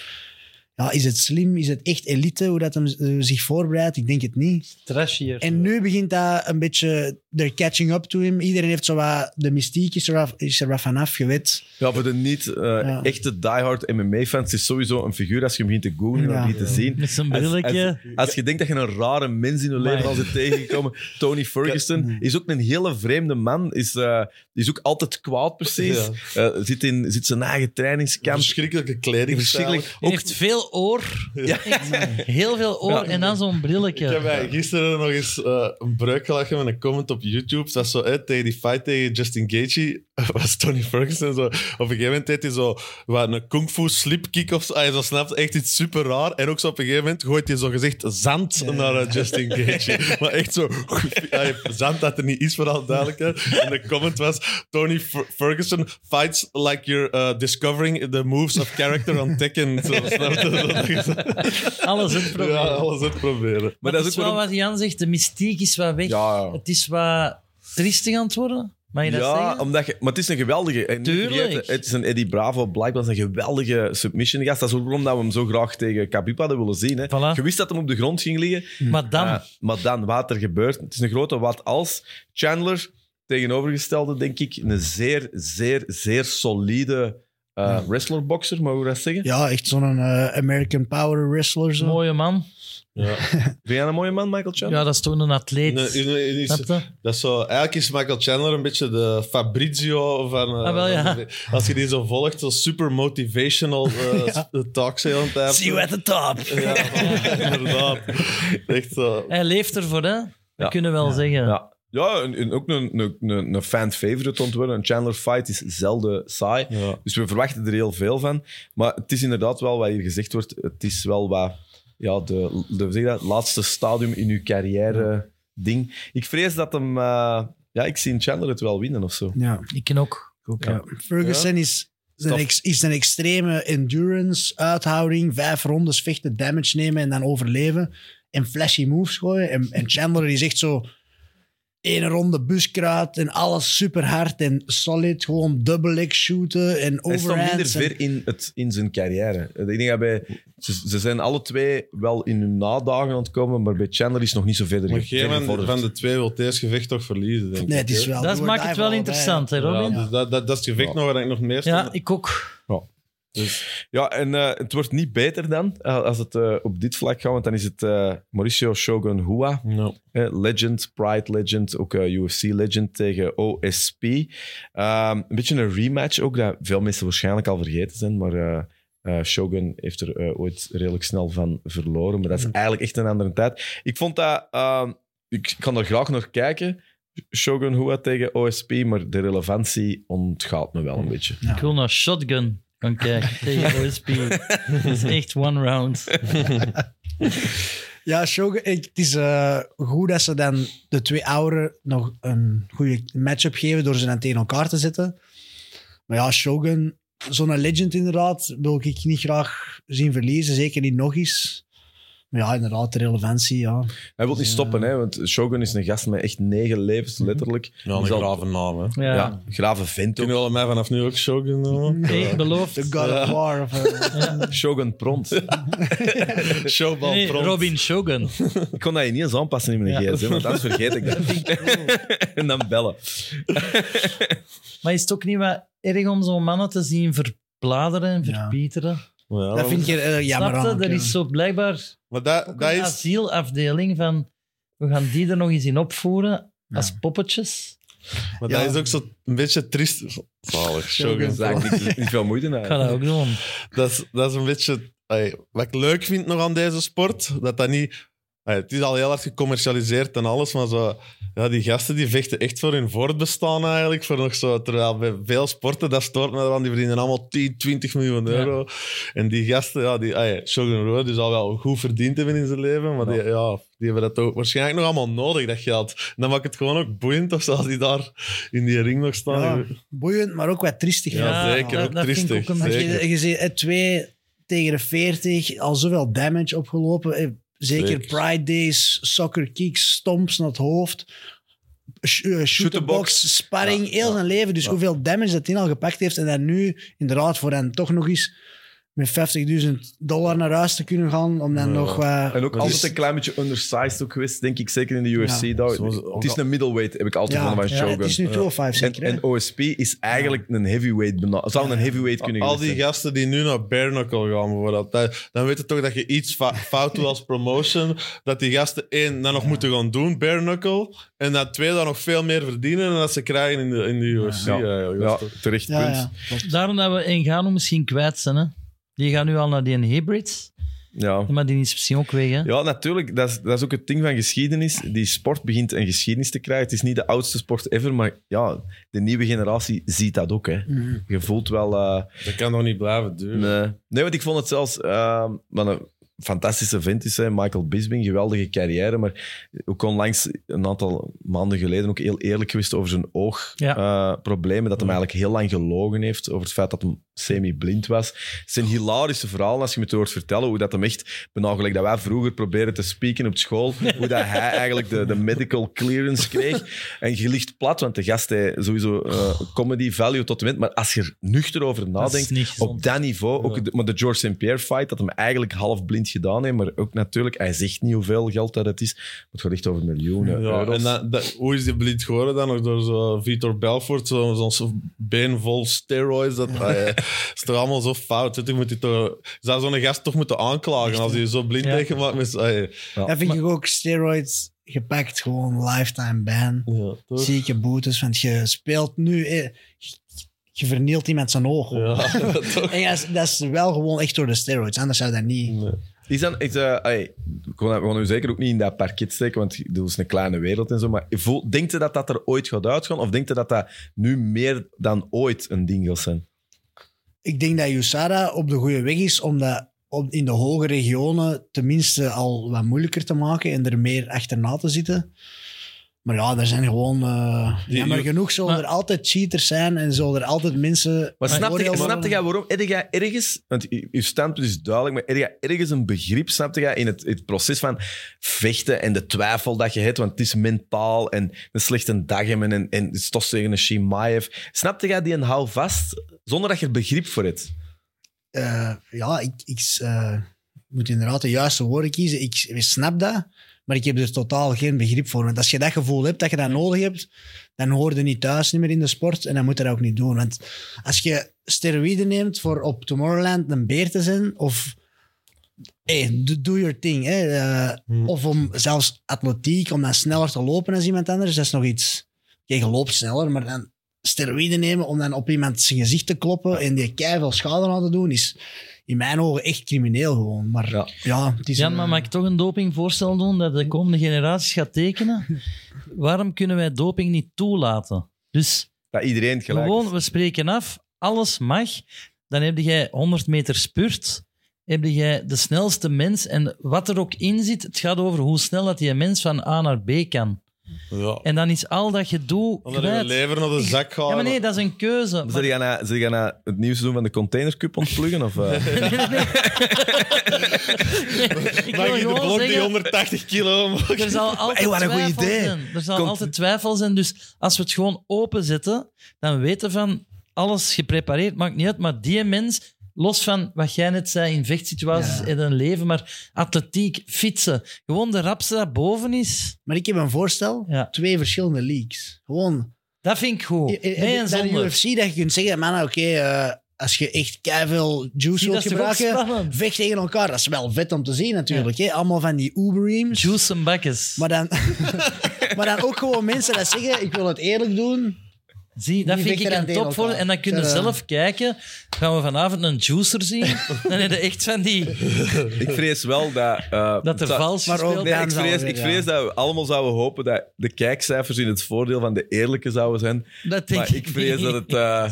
ja, is het slim? Is het echt elite hoe dat hem eh, zich voorbereidt? Ik denk het niet. Trashier. En nu begint dat een beetje, they're catching up to him. Iedereen heeft zo wat, de mystiek is er, af- is er wat vanaf, je weet. Ja, voor de niet eh, Ja. echte diehard MMA-fans is sowieso een figuur als je hem begint te googlen en Ja. begint te zien. Met zijn Als, brilletje. als, als je denkt dat je een rare mens in je leven al zit tegengekomen, Tony Ferguson is ook een hele vreemde man. Is, eh, is ook altijd kwaad, precies. Zit in zit zijn eigen trainingskamp. Verschrikkelijke kleding. Verschrikkelijk. Hij heeft veel oor. Echt, heel veel oor. Ja. En dan zo'n brilletje. Ik heb mij gisteren nog eens eh, een breuk gelachen met een comment op YouTube. Dat was zo, hè, tegen die fight tegen Justin Gaethje, was Tony Ferguson zo. Op een gegeven moment deed hij zo wat, een kung fu slipkick of zo. Hij zo snapt echt iets super raar. En ook zo op een gegeven moment gooit hij zo gezegd zand naar eh, Justin Gaethje. maar echt zo, hij- zand dat er niet is, voor alle duidelijkheid. En de comment was, Tony Fer- Ferguson fights like you're eh, discovering the moves of character on Tekken. Zo, snap je? Alles uitproberen. Ja, alles uitproberen. Maar, Maar dat is ook wel wat Jan zegt. De mystiek is wat weg. Ja, Het is wat triestig aan het worden. Mag je dat ja, zeggen? omdat je, maar het is een geweldige. en niet Tuurlijk. vergeten, het is een Eddie Bravo, blijkbaar een geweldige submission gast. Dat is ook waarom dat we hem zo graag tegen Khabib hadden willen zien. Hè. Voilà. Je wist dat hem op de grond ging liggen. Maar dan, Eh, maar dan, wat er gebeurt. Het is een grote wat als. Chandler, tegenovergestelde, denk ik, een zeer, zeer, zeer solide eh wrestler-boxer, mogen we dat zeggen? Ja, echt zo'n eh, American Power wrestler. Zo. mooie man. Ja. Vind jij een mooie man, Michael Chandler? Ja, dat is toch een atleet. Nee, nee, nee, Snap je? Dat is zo, eigenlijk is Michael Chandler een beetje de Fabrizio van. eh, Ah, wel, ja. van de- als je die zo volgt, zo super motivational uh, Ja. talks heel een tijd. See you at the top. Ja, inderdaad. Echt zo. Hij leeft ervoor, hè? We Ja. kunnen wel zeggen. Ja. Ja, en, en ook een, een, een, een fan-favorite ontworpen. Een Chandler-fight is zelden saai. Ja. Dus we verwachten er heel veel van. Maar het is inderdaad wel wat hier gezegd wordt. Het is wel wat ja, de, de, zeg dat, laatste stadium in uw carrière ding. Ik vrees dat hem... eh, ja, ik zie Chandler het wel winnen of zo. Ja. Ik ken ook. Ja. Ferguson is, is, een ex- is een extreme endurance, uithouding, vijf rondes vechten, damage nemen en dan overleven. En flashy moves gooien. En, en Chandler is echt zo één ronde buskruid en alles super hard en solid. Gewoon double leg shooten en Hij staat minder overhands. en- ver in, het, in zijn carrière. Ik denk dat bij, ze, ze zijn alle twee wel in hun nadagen aan het komen, maar bij Chandler is het nog niet zo verder, een moment gevorderd. van de twee wil het eerste gevecht toch verliezen, denk Nee, ik. het is wel. Dat maakt het wel interessant, hè. Robin? Ja, dus dat, dat, dat is het gevecht Ja. nog waar ik nog meer Ja, sta. ik ook. Ja, en eh, het wordt niet beter dan, eh, als het eh, op dit vlak gaat, want dan is het Mauricio Shogun Hua, Ja. legend, Pride legend, ook UFC legend tegen OSP. Ehm, een beetje een rematch ook, dat veel mensen waarschijnlijk al vergeten zijn, maar Shogun heeft er ooit redelijk snel van verloren, maar dat is eigenlijk echt een andere tijd. Ik vond dat, ehm, ik kan er graag naar kijken, Shogun Hua tegen OSP, maar de relevantie ontgaat me wel een beetje. Ja. Ik wil naar Shotgun gaan kijken tegen OSP. Dat is echt one round. Ja, Shogun, ik- het is eh, goed dat ze dan de twee ouderen nog een goede matchup geven door ze dan tegen elkaar te zetten. Maar ja, Shogun, zo'n legend inderdaad, wil ik niet graag zien verliezen. Zeker niet nog eens. Ja, inderdaad, de relevantie, ja. Hij wil niet stoppen, hè, want Shogun is een gast met echt negen levens, letterlijk. Ja, een Zal- grave naam, hè. Ja. Ja, grave vent ook. Kunnen mij vanaf nu ook Shogun noemen? Hey, beloofd. The God of War. Of, eh, Shogun pront. Showbal Nee, front. Robin Shogun. ik kon dat je niet eens aanpassen in mijn Ja. gsm, want anders vergeet ik dat. en dan bellen. Maar is het ook niet wat erg om zo'n mannen te zien verbladeren en Ja. verpieteren? Ja, dat vind ik er eh, jammer Snap je? aan. Er ja. is zo blijkbaar Maar dat, ook dat een is... asielafdeling van... We gaan die er nog eens in opvoeren als poppetjes. Maar Ja. dat is ook zo een beetje triest. Zalig, eigenlijk niet, niet veel moeite Ik naar. ga dat ook doen. Dat is, dat is een beetje... wat ik leuk vind nog aan deze sport, dat dat niet... ey, het is al heel hard gecommercialiseerd en alles, maar zo, ja, die gasten die vechten echt voor hun voortbestaan eigenlijk. Voor nog zo, terwijl bij veel sporten, dat stoort me eraan, die verdienen allemaal 10, 20 miljoen euro. En die gasten, ja, die, ey, Shogun Rua, die zal wel goed verdiend hebben in zijn leven, maar die, ja, die hebben dat ook waarschijnlijk nog allemaal nodig, dat geld. En dan maakt het gewoon ook boeiend, of zoals die daar in die ring nog staan. Ja, boeiend, maar ook wat triestig. Ja, zeker, ook dat vind ik triestig. ook een Want Zeker. je, je ziet eh, twee tegen de 40, al zoveel damage opgelopen. Eh, Zeker, Zeker. Pride Days, soccer kicks, stomps naar het hoofd. Sh uh, shoot the box, sparring, heel zijn leven. Dus hoeveel damage dat hij al gepakt heeft. En dan nu, inderdaad, voor hen toch nog eens met 50.000 dollar naar huis te kunnen gaan. Om dan Ja. nog wat... En ook altijd een klein beetje undersized ook geweest, denk ik. Zeker in de UFC. Ja. daar. Zoals- het is een middleweight, heb ik altijd ja, van van ja, Shogun. het is nu 205 en, zeker. hè? en OSP is eigenlijk een heavyweight. Zou een heavyweight kunnen Al die zijn. gasten die nu naar bare knuckle gaan, bijvoorbeeld, dat- dan weet je toch dat je iets fout doet als promotion. Dat die gasten één, dat nog moeten gaan doen, bare knuckle. En dat twee, dat nog veel meer verdienen dan dat ze krijgen in de, in de UFC. Ja. terecht ja, punt. Daarom dat we Engano misschien kwijt zijn. Hè? Die gaan nu al naar die hybrids. Ja. Maar die is misschien ook weg. Hè? Ja, natuurlijk. Dat is, dat is ook het ding van geschiedenis. Die sport begint een geschiedenis te krijgen. Het is niet de oudste sport ever, maar ja, de nieuwe generatie ziet dat ook. Hè. Mhm. Je voelt wel... eh, Dat kan nog niet blijven duren. nee. nee, want ik vond het zelfs... maar, eh, fantastische vent is, hè. Michael Bisping, geweldige carrière, maar ook onlangs, een aantal maanden geleden, ook heel eerlijk geweest over zijn oogproblemen, Ja. dat hij eigenlijk heel lang gelogen heeft over het feit dat hij semi-blind was. Het zijn hilarische verhalen als je me het hoort vertellen, hoe dat hem echt, bijna gelijk dat wij vroeger proberen te spreken op school, hoe dat hij eigenlijk de, de medical clearance kreeg. En je ligt plat, want de gast heeft sowieso eh, comedy value tot de wind, maar als je er nuchter over nadenkt, op dat niveau, ook de, maar de George St. Pierre fight, dat hem eigenlijk half blind gedaan heeft, maar ook natuurlijk, hij zegt niet hoeveel geld dat het is, maar het gaat echt over miljoenen Ja, euro's. en dat, dat- hoe is die blind geworden dan? Nog door zo Vitor Belfort, zo'n zo been vol steroids. Dat, ah, ja, is toch allemaal zo fout. Je, moet die toch, je zou zo'n gast toch moeten aanklagen als hij zo blind Ja. heeft gemaakt. Met, ah, ja. Dat vind ik ook steroids gepakt, gewoon lifetime ban. Ja, toch? Zieke boetes, want je speelt nu... je- Je vernielt iemand zijn oog. Ja, toch? En dat is, dat is wel gewoon echt door de steroids, anders zou dat niet... Nee. Is dan, is, eh, ey, we gaan we gaan u zeker ook niet in dat parket steken, want dat is een kleine wereld en zo. Maar denkt u dat dat er ooit gaat uitgaan? Of denkt u dat dat nu meer dan ooit een ding zijn? Ik denk dat USADA op de goede weg is om dat op, in de hoge regionen tenminste al wat moeilijker te maken en er meer achterna te zitten. Maar ja, er zijn gewoon... eh Die- jammer genoeg zullen maar- er altijd cheaters zijn en zullen er altijd mensen... Maar snap je, veroordeeld snap worden. je waarom? Heb jij ergens, want je je standpunt is duidelijk, maar heb jij ergens een begrip, snap je, in het, het proces van vechten en de twijfel dat je hebt, want het is mentaal en een slechte dag hebben en, en het is toch tegen een Shimaev. Snap jij die een hou vast, zonder dat je er begrip voor hebt? Eh, ja, ik, ik eh, moet inderdaad de juiste woorden kiezen. Ik, ik snap dat, maar ik heb er totaal geen begrip voor. Want als je dat gevoel hebt, dat je dat nodig hebt, dan hoor je niet thuis niet meer in de sport en dan moet je dat ook niet doen. Want als je steroïden neemt voor op Tomorrowland een beer te zijn, of hey, do, your thing, hè, eh, Hmm. of om zelfs atletiek, om dan sneller te lopen als iemand anders, dat is nog iets... Je loopt sneller, maar dan steroïden nemen om dan op iemand zijn gezicht te kloppen en die keiveel schade aan te doen, is in mijn ogen echt crimineel gewoon. Maar ja, Ja. het is... Jan, een- maar mag ik toch een dopingvoorstel doen dat de komende generaties gaat tekenen? Waarom kunnen wij doping niet toelaten? Dus Dat iedereen het gelijk gewoon, is. we spreken af, alles mag. Dan heb jij 100 meter spurt, heb jij de snelste mens. En wat er ook in zit, het gaat over hoe snel dat die mens van A naar B kan. Ja. En dan is al dat gedoe Omdat je kwijt. lever naar de zak gaat. Ja, maar nee, dat is een keuze. Zit Maar- jij na, zit jij na het nieuwe seizoen van de Container Cup ontpluggen? Of, eh? ik Mag wil je de blok die zeggen, 180 kilo er zal altijd Hey, wat een goed twijfel idee. zijn. Er zal Komt- altijd twijfel zijn. Dus als we het gewoon openzetten, dan weten van alles geprepareerd, maakt niet uit. Maar die mens, los van wat jij net zei in vechtsituaties Ja. in een leven, maar atletiek, fietsen, gewoon de rapste dat boven is, Maar ik heb een voorstel. Ja. Twee verschillende leagues. Gewoon... dat vind ik goed. Eh, eh, Nee en zonder. UFC dat je kunt zeggen, man, oké, eh, als je echt veel juice wilt gebruiken, vecht tegen elkaar. Dat is wel vet om te zien natuurlijk. hè. Allemaal van die Uber-reams. Juice en bakkes. Maar dan, maar dan ook gewoon mensen dat zeggen, ik wil het eerlijk doen. Zie, dat vind ik een voor. En dan kun je Ja. zelf kijken. Gaan we vanavond een juicer zien? Dan heb je echt van die... ik vrees wel dat... eh, Dat er zou- vals maar ook Nee, ik vrees, ik vrees dat we allemaal zouden hopen dat de kijkcijfers in het voordeel van de eerlijke zouden zijn. Dat denk Maar ik vrees niet. dat het eh,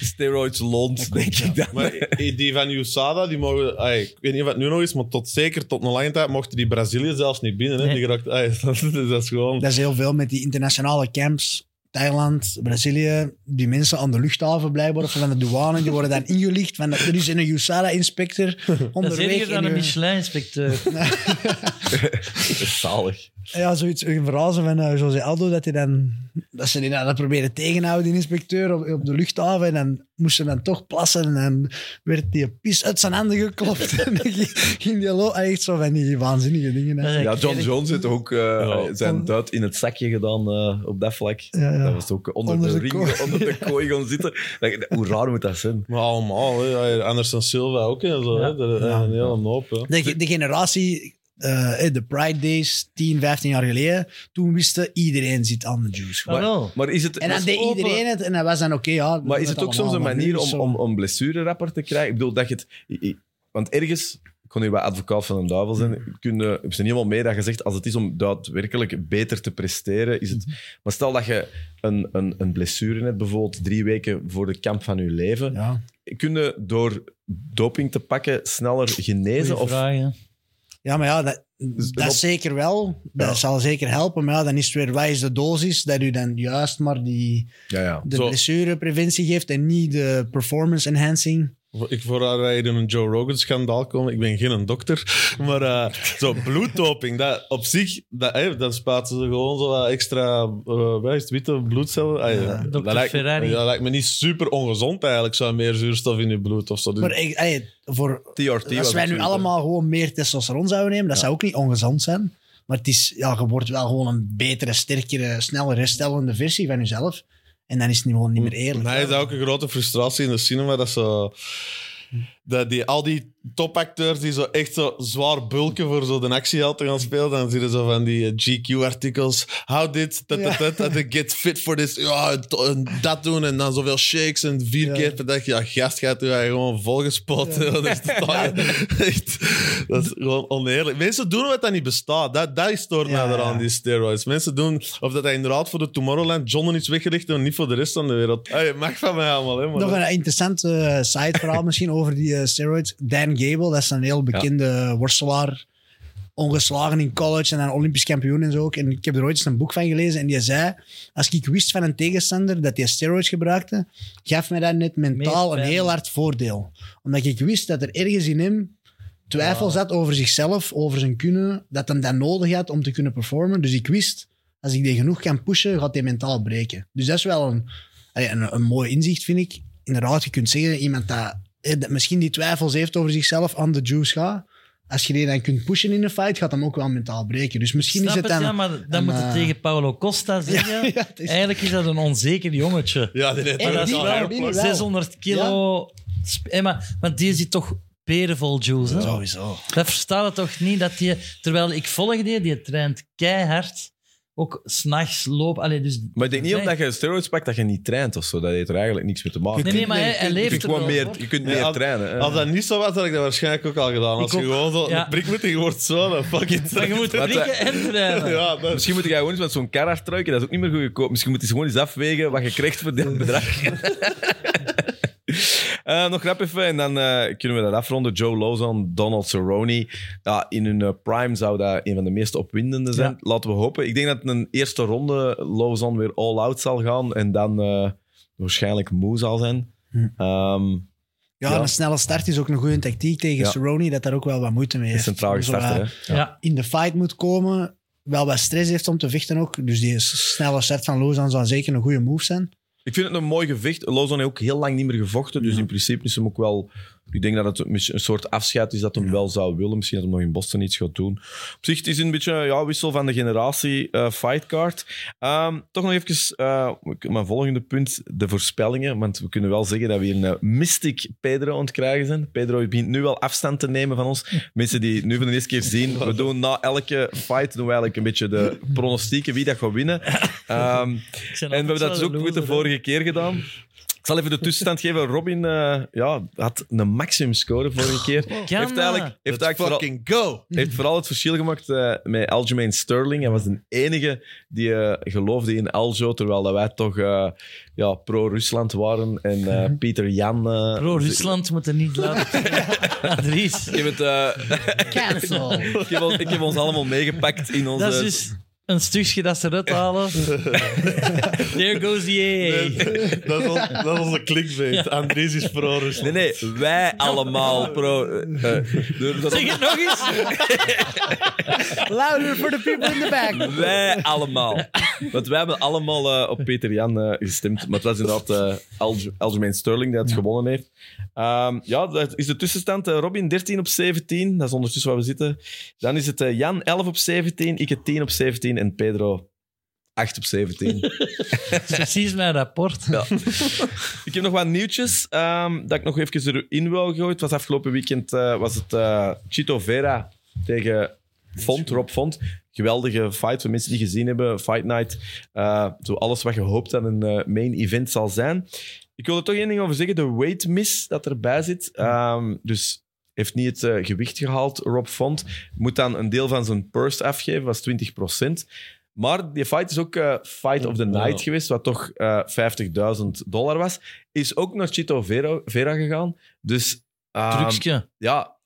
steroids loont, denk ik dan. Maar die van USADA, die mogen... ay, ik weet niet of het nu nog is, maar tot, zeker tot een lange tijd mochten die Brazilië zelfs niet binnen. Hè? Nee. Die geraakt, ay, dat, dat is gewoon... Dat is heel veel met die internationale camps. Thailand, Brazilië, die mensen aan de luchthaven blijkbaar, of van de douane, die worden dan ingelicht. Van, er is een USADA-inspector Dat is onderweg. dan en een Michelin-inspecteur. Zalig. Ja, zoiets, een verhaal van uh, José Aldo, dat, hij dan, dat ze die dan proberen tegenhouden, die inspecteur, op, op de luchthaven. En dan moesten ze dan toch plassen en dan werd die pis uit zijn handen geklopt. en dan ging- ging die lo- echt zo van die waanzinnige dingen. hè. Ja, John Jones heeft ook eh, Ja. zijn duit in het zakje gedaan eh, op dat vlak. Ja, ja. Dat was ook onder, Onder de, de ring, kooi. onder de kooi gaan zitten. Dat- Hoe raar moet dat zijn? Maar allemaal, hè. Anderson Silva ook en zo. Ja. Hè. Dat, Ja. Een hele hoop. Hè. De generatie, eh, de Pride Days, 10, 15 jaar geleden, toen wisten iedereen zit aan de juice. Maar wel. Maar is het... En dan deed open. iedereen het en dat was dan oké, ja. Maar is het ook soms een nu manier om, om, om blessurerapport te krijgen? Ik bedoel, dat je het... Want ergens, ik kon hier bij advocaat van een duivel zijn, kun je, ik ben helemaal mee dat je zegt, als het is om daadwerkelijk beter te presteren, is het... Maar stel dat je een, een, een blessure hebt, bijvoorbeeld drie weken voor de kamp van je leven, Ja. kun je door doping te pakken sneller genezen? Goeie Of, vraag. Ja, maar ja, dat, Dus dat op- zeker wel. Dat Ja. zal zeker helpen. Maar ja, dan is het weer, wat is de dosis? Dat u dan juist maar die, Ja, ja. de Zo. blessurepreventie geeft en niet de performance enhancing. Ik voordat wij in een Joe Rogan-schandaal komen, ik ben geen dokter, maar eh, zo bloeddoping, dat op zich, dat, dan spuiten ze gewoon zo wat extra, eh is het, witte bloedcellen. Ah, ja. Dat, lijkt, Ferrari. ja, dat lijkt me niet super ongezond eigenlijk, zo meer zuurstof in je bloed of zo. Dus- Maar ik- ey, voor, TRT als wij nu allemaal gewoon meer testosteron zouden nemen, dat zou ook niet ongezond zijn. Maar het is, ja, je wordt wel gewoon een betere, sterkere, sneller herstellende versie van jezelf. En dan is het niet- gewoon niet meer eerlijk. Mij is dat ook een grote frustratie in de cinema, dat zo... Dat die, al die topacteurs die zo echt zo zwaar bulken voor zo de actieheld te gaan spelen, dan zie je zo van die eh, GQ-artikels. How did that, that, that, that they get fit for this? Ja, en dat doen en dan zoveel shakes en vier keer per dag. Ja, gast gaat u gewoon volgespot. Dat, is totaal, echt, dat is gewoon oneerlijk. Mensen doen wat dat niet bestaat. Dat, dat is stoort Ja, ja. die steroids. Mensen doen of dat hij inderdaad voor de Tomorrowland John iets weggelegd en niet voor de rest van de wereld. Hey, mag van mij allemaal, hè, maar Nog een interessant eh side-verhaal misschien over die eh, steroids. Dan Gable, dat is een heel bekende worstelaar. Ongeslagen in college en dan Olympisch kampioen en zo ook. En ik heb er ooit eens een boek van gelezen en die zei... Als ik wist van een tegenstander dat hij steroids gebruikte, gaf mij dat net mentaal een heel hard voordeel. Omdat ik wist dat er ergens in hem twijfel zat over zichzelf, over zijn kunnen, dat hem dat nodig had om te kunnen performen. Dus ik wist, als ik die genoeg kan pushen, gaat hij mentaal breken. Dus dat is wel een, een, een mooi inzicht, vind ik. Inderdaad, je kunt zeggen, iemand dat misschien die twijfels heeft over zichzelf aan de juice gaat, als je die dan kunt pushen in een fight, gaat hem ook wel mentaal breken. Dus misschien Snap is het het, dan... ja, maar dan een, moet je eh, tegen Paulo Costa zeggen. Ja, ja, het is- Eigenlijk is dat een onzeker jongetje. Ja, die heeft dat die- wel die wel. 600 kilo. sp- eh, maar, want die zit toch perenvol juice. Hè? Sowieso. Dat verstaat het toch niet dat die. Terwijl ik volg die, die traint keihard. Ook s'nachts lopen. Allee, dus, Maar ik denk niet omdat je steroids pakt dat je niet traint of zo. Dat heeft er eigenlijk niks mee te maken. Nee, nee, maar hij, hij je leeft kunt er gewoon wel meer, je kunt meer trainen. hè. Als dat niet zo was, had ik dat waarschijnlijk ook al gedaan. Als Ik je ook. gewoon zo Ja. een prik moet en je wordt zo, dan fuck it. Maar je moet Wat, prikken eh, en trainen. Ja, dat Misschien moet je gewoon eens met zo'n kar truiken. Dat is ook niet meer goedkoop. Misschien moet je gewoon eens afwegen wat je krijgt voor dit bedrag. Eh, nog rap even en dan eh, kunnen we dat afronden. Joe Lozon, Donald Cerrone. Ja, in hun eh, prime zou dat een van de meest opwindende zijn. Ja. Laten we hopen. Ik denk dat een eerste ronde Lozon weer all-out zal gaan en dan eh, waarschijnlijk moe zal zijn. Hm. Ehm, Ja, Ja. een snelle start is ook een goede tactiek tegen Ja. Cerrone, dat daar ook wel wat moeite mee een heeft. wat starter. hè. Ja. in de fight moet komen, wel wat stress heeft om te vechten ook. Dus die snelle start van Lozan zou zeker een goede move zijn. Ik vind het een mooi gevecht. Lozon heeft ook heel lang niet meer gevochten. Dus in principe is hem ook wel... Ik denk dat het een soort afscheid is dat hem wel zou willen. Misschien dat hij nog in Boston iets gaat doen. Op zich het is een beetje ja, wissel van de generatie eh fightcard. Ehm, toch nog even eh, mijn volgende punt. De voorspellingen. Want we kunnen wel zeggen dat we een eh, mystic Pedro aan het krijgen zijn. Pedro begint nu wel afstand te nemen van ons. Mensen die het nu voor de eerste keer zien. We doen na elke fight doen we eigenlijk een beetje de pronostieken wie dat gaat winnen. Ehm, en we hebben dat dus ook goed de vorige keer gedaan. Ik zal even de tussenstand geven. Robin eh, ja, had een maximum score vorige keer. Kan heeft eigenlijk, heeft eigenlijk vooral, fucking go. heeft vooral het verschil gemaakt eh, met Aljamain Sterling. Hij was de enige die eh, geloofde in Aljo, terwijl dat wij toch eh, ja, pro-Rusland waren. En eh, Pieter Jan... eh, Pro-Rusland moet er niet laten. Adries. Ik heb, het, eh, Cancel. ik, heb, ons- ik heb ons allemaal meegepakt in onze... Dat is dus een stukje dat ze eruit halen. There goes the AA. dat, is ons- dat is onze clickbait. Andries is pro-Rusland. Nee, nee, wij allemaal pro... eh, eh, Zeg het nog eens. Louder for the people in the back. Wij allemaal. Want wij hebben allemaal eh, op Peter Jan eh, gestemd. Maar het was inderdaad eh Alge- Aljamain Sterling die het gewonnen heeft. Ehm, ja, dat is de tussenstand. Robin 13 op 17. Dat is ondertussen waar we zitten. Dan is het eh, Jan 11 op 17. Ik het 10 op 17. En Pedro 8 op 17. Dat is precies mijn rapport. Ja. ik heb nog wat nieuwtjes ehm, dat ik nog even erin wil gooien. Het was afgelopen weekend eh, was het eh, Chito Vera tegen Font, Rob Font. Geweldige fight voor mensen die gezien hebben. Fight Night. Eh, zo alles wat je hoopt dat een main event zal zijn. Ik wil er toch één ding over zeggen. De weight miss dat erbij zit. Ehm, dus heeft niet het eh, gewicht gehaald, Rob Font. Moet dan een deel van zijn purse afgeven, was 20%. Maar die fight is ook eh, Fight of the Night Ja. geweest, wat toch eh 50.000 dollar was. Is ook naar Chito Vera, Vera gegaan. Dus ehm, Trucje. ja,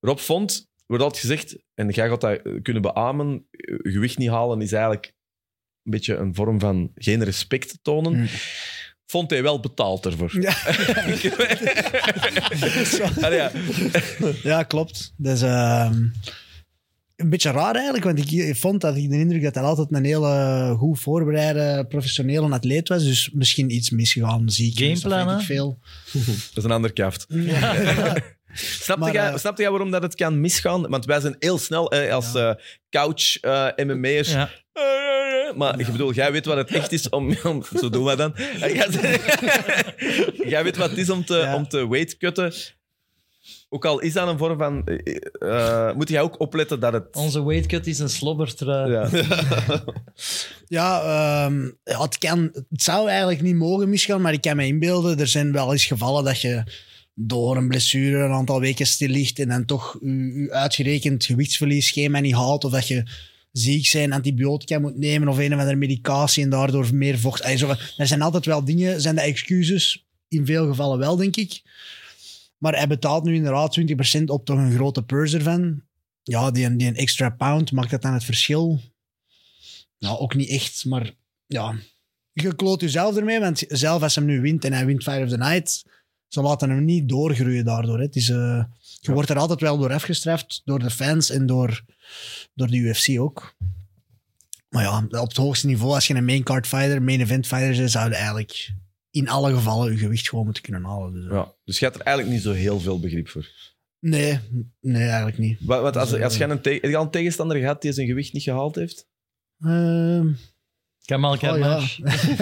Rob Font wordt altijd gezegd, en jij gaat dat kunnen beamen, gewicht niet halen is eigenlijk een beetje een vorm van geen respect tonen. Hmm. Vond hij wel betaald ervoor. Ja. Allee, ja. Ja, klopt. Ehm, een beetje raar eigenlijk, want ik, ik vond dat ik de indruk dat hij altijd een hele goed voorbereide professionele atleet was. Dus misschien iets misgegaan. Gameplan, weet ik hè? veel. Dat is een ander kaft. Snapte, Maar, jij, eh, snapte jij waarom dat het kan misgaan? Want wij zijn heel snel eh, als eh, couch eh MMA'ers. Ja. Maar ik bedoel, jij weet wat het echt is om... om zo doen we dan. Jij, weet wat het is om te, Ja. om te weightcutten. Ook al is dat een vorm van... eh, eh, moet jij ook opletten dat het... Onze weightcut is een slobbertrui. Ja. Ja, ehm, ja, het, kan, het zou eigenlijk niet mogen misgaan, maar ik kan me inbeelden, er zijn wel eens gevallen dat je door een blessure een aantal weken stil ligt en dan toch je, je uitgerekend gewichtsverliesschema niet haalt, of dat je ziek zijn, antibiotica moet nemen of een of andere medicatie en daardoor meer vocht. Er zijn altijd wel dingen, zijn de excuses, in veel gevallen wel, denk ik. Maar hij betaalt nu inderdaad 20% op toch een grote purse ervan. Ja, die, die een extra pound, maakt dat dan het verschil? Nou, ook niet echt, maar ja. Je kloot jezelf ermee, want zelf als hem nu wint en hij wint Fight of the Night, ze laten hem niet doorgroeien daardoor. Hè. Het is, eh, je wordt er altijd wel door afgestraft, door de fans en door, door de UFC ook. Maar ja, op het hoogste niveau, als je een main card fighter, main event fighter bent, zou je eigenlijk in alle gevallen je gewicht gewoon moeten kunnen halen. Dus, Ja. Dus je hebt er eigenlijk niet zo heel veel begrip voor. nee, nee, eigenlijk niet. Wat, wat als, Dus, eh, als een, te- je al een tegenstander gehad die zijn gewicht niet gehaald heeft? Ehm, Kamal oh, ja. Karmash.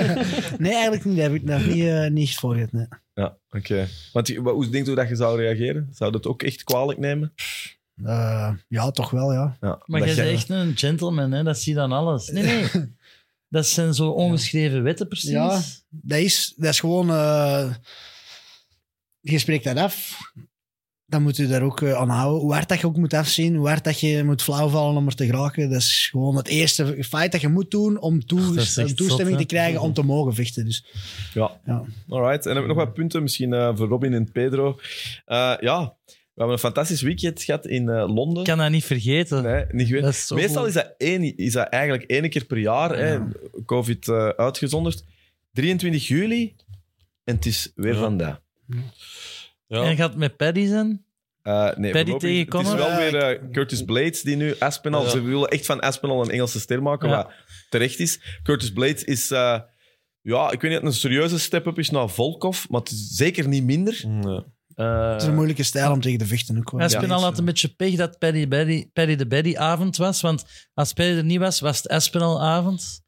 nee, eigenlijk niet. Daar heb ik nog niet, eh, niet echt voor gehad, nee. Ja, oké. Want wat- hoe denkt u dat je zou reageren? Zou je het ook echt kwalijk nemen? Eh, ja, toch wel, ja. Ja, Maar dat jij bent echt een gentleman, hè? dat zie je dan alles. Nee, nee. Dat zijn zo ongeschreven wetten, precies. Ja. Dat is, dat is gewoon... eh, je spreekt dat af. Dan moet je daar ook eh, aan houden. Hoe hard dat je ook moet afzien, hoe hard dat je moet flauwvallen om er te geraken. Dat is gewoon het eerste feit dat je moet doen om toestemming zot, te krijgen om te mogen vechten. Dus, Ja, ja. alright. En heb ik nog wat punten, misschien eh, voor Robin en Pedro. Eh, ja, we hebben een fantastisch weekend gehad in eh, Londen. Ik kan dat niet vergeten. Nee, niet geweest. Dat is zo Meestal goed. is dat, één, is dat eigenlijk één keer per jaar, hè, COVID uitgezonderd. 23 juli en het is weer Ja. vandaag. Ja. En gaat het met Paddy zijn? Eh, nee, Paddy tegen Het Conor? is wel Ja, weer eh, Curtis Blades die nu Aspinall... Ja. Ze willen echt van Aspinall een Engelse ster maken, Ja. wat terecht is. Curtis Blades is... eh, ja, ik weet niet of het een serieuze step-up is naar Volkov, maar het is zeker niet minder. Nee. Eh, Het is een moeilijke stijl om tegen te vechten. Ook, wel. Aspinall Ja. had een beetje pech dat Paddy, Paddy, Paddy de Baddy avond was. Want als Paddy er niet was, was het Aspinall avond.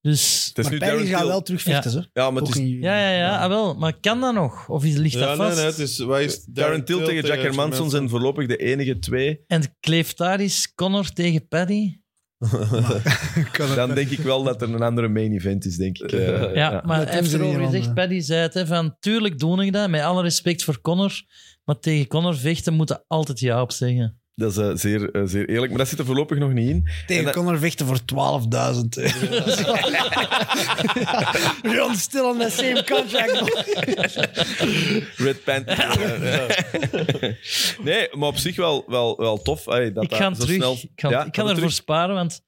Dus het is Maar Darren gaat Till. wel terug vechten, hè? Ja, maar het is in- ja, ja, ja. Ah, wel. Maar kan dat nog? Of is- ligt Ja, dat nee, vast? nee, het is, is Darren Till tegen Jack Hermansson zijn voorlopig de enige twee. En kleeft daar is Connor tegen Paddy? Dan denk ik wel dat er een andere main event is, denk ik. Eh, Ja, ja. maar Dat hij heeft doen ze erover niet gezegd, Paddy zei het, hè, van tuurlijk doe ik dat, met alle respect voor Connor, maar tegen Connor vechten moeten altijd ja op zeggen. Dat is eh, zeer, eh, zeer eerlijk, maar dat zit er voorlopig nog niet in. En Tegen dat- Conor vechten voor 12.000 euro. We're on still on the same contract. Red Panther. nee, maar op zich wel, wel, wel tof. dat ik dat ga zo terug, snel... ik ga, Ja, ik er ervoor terug. sparen, want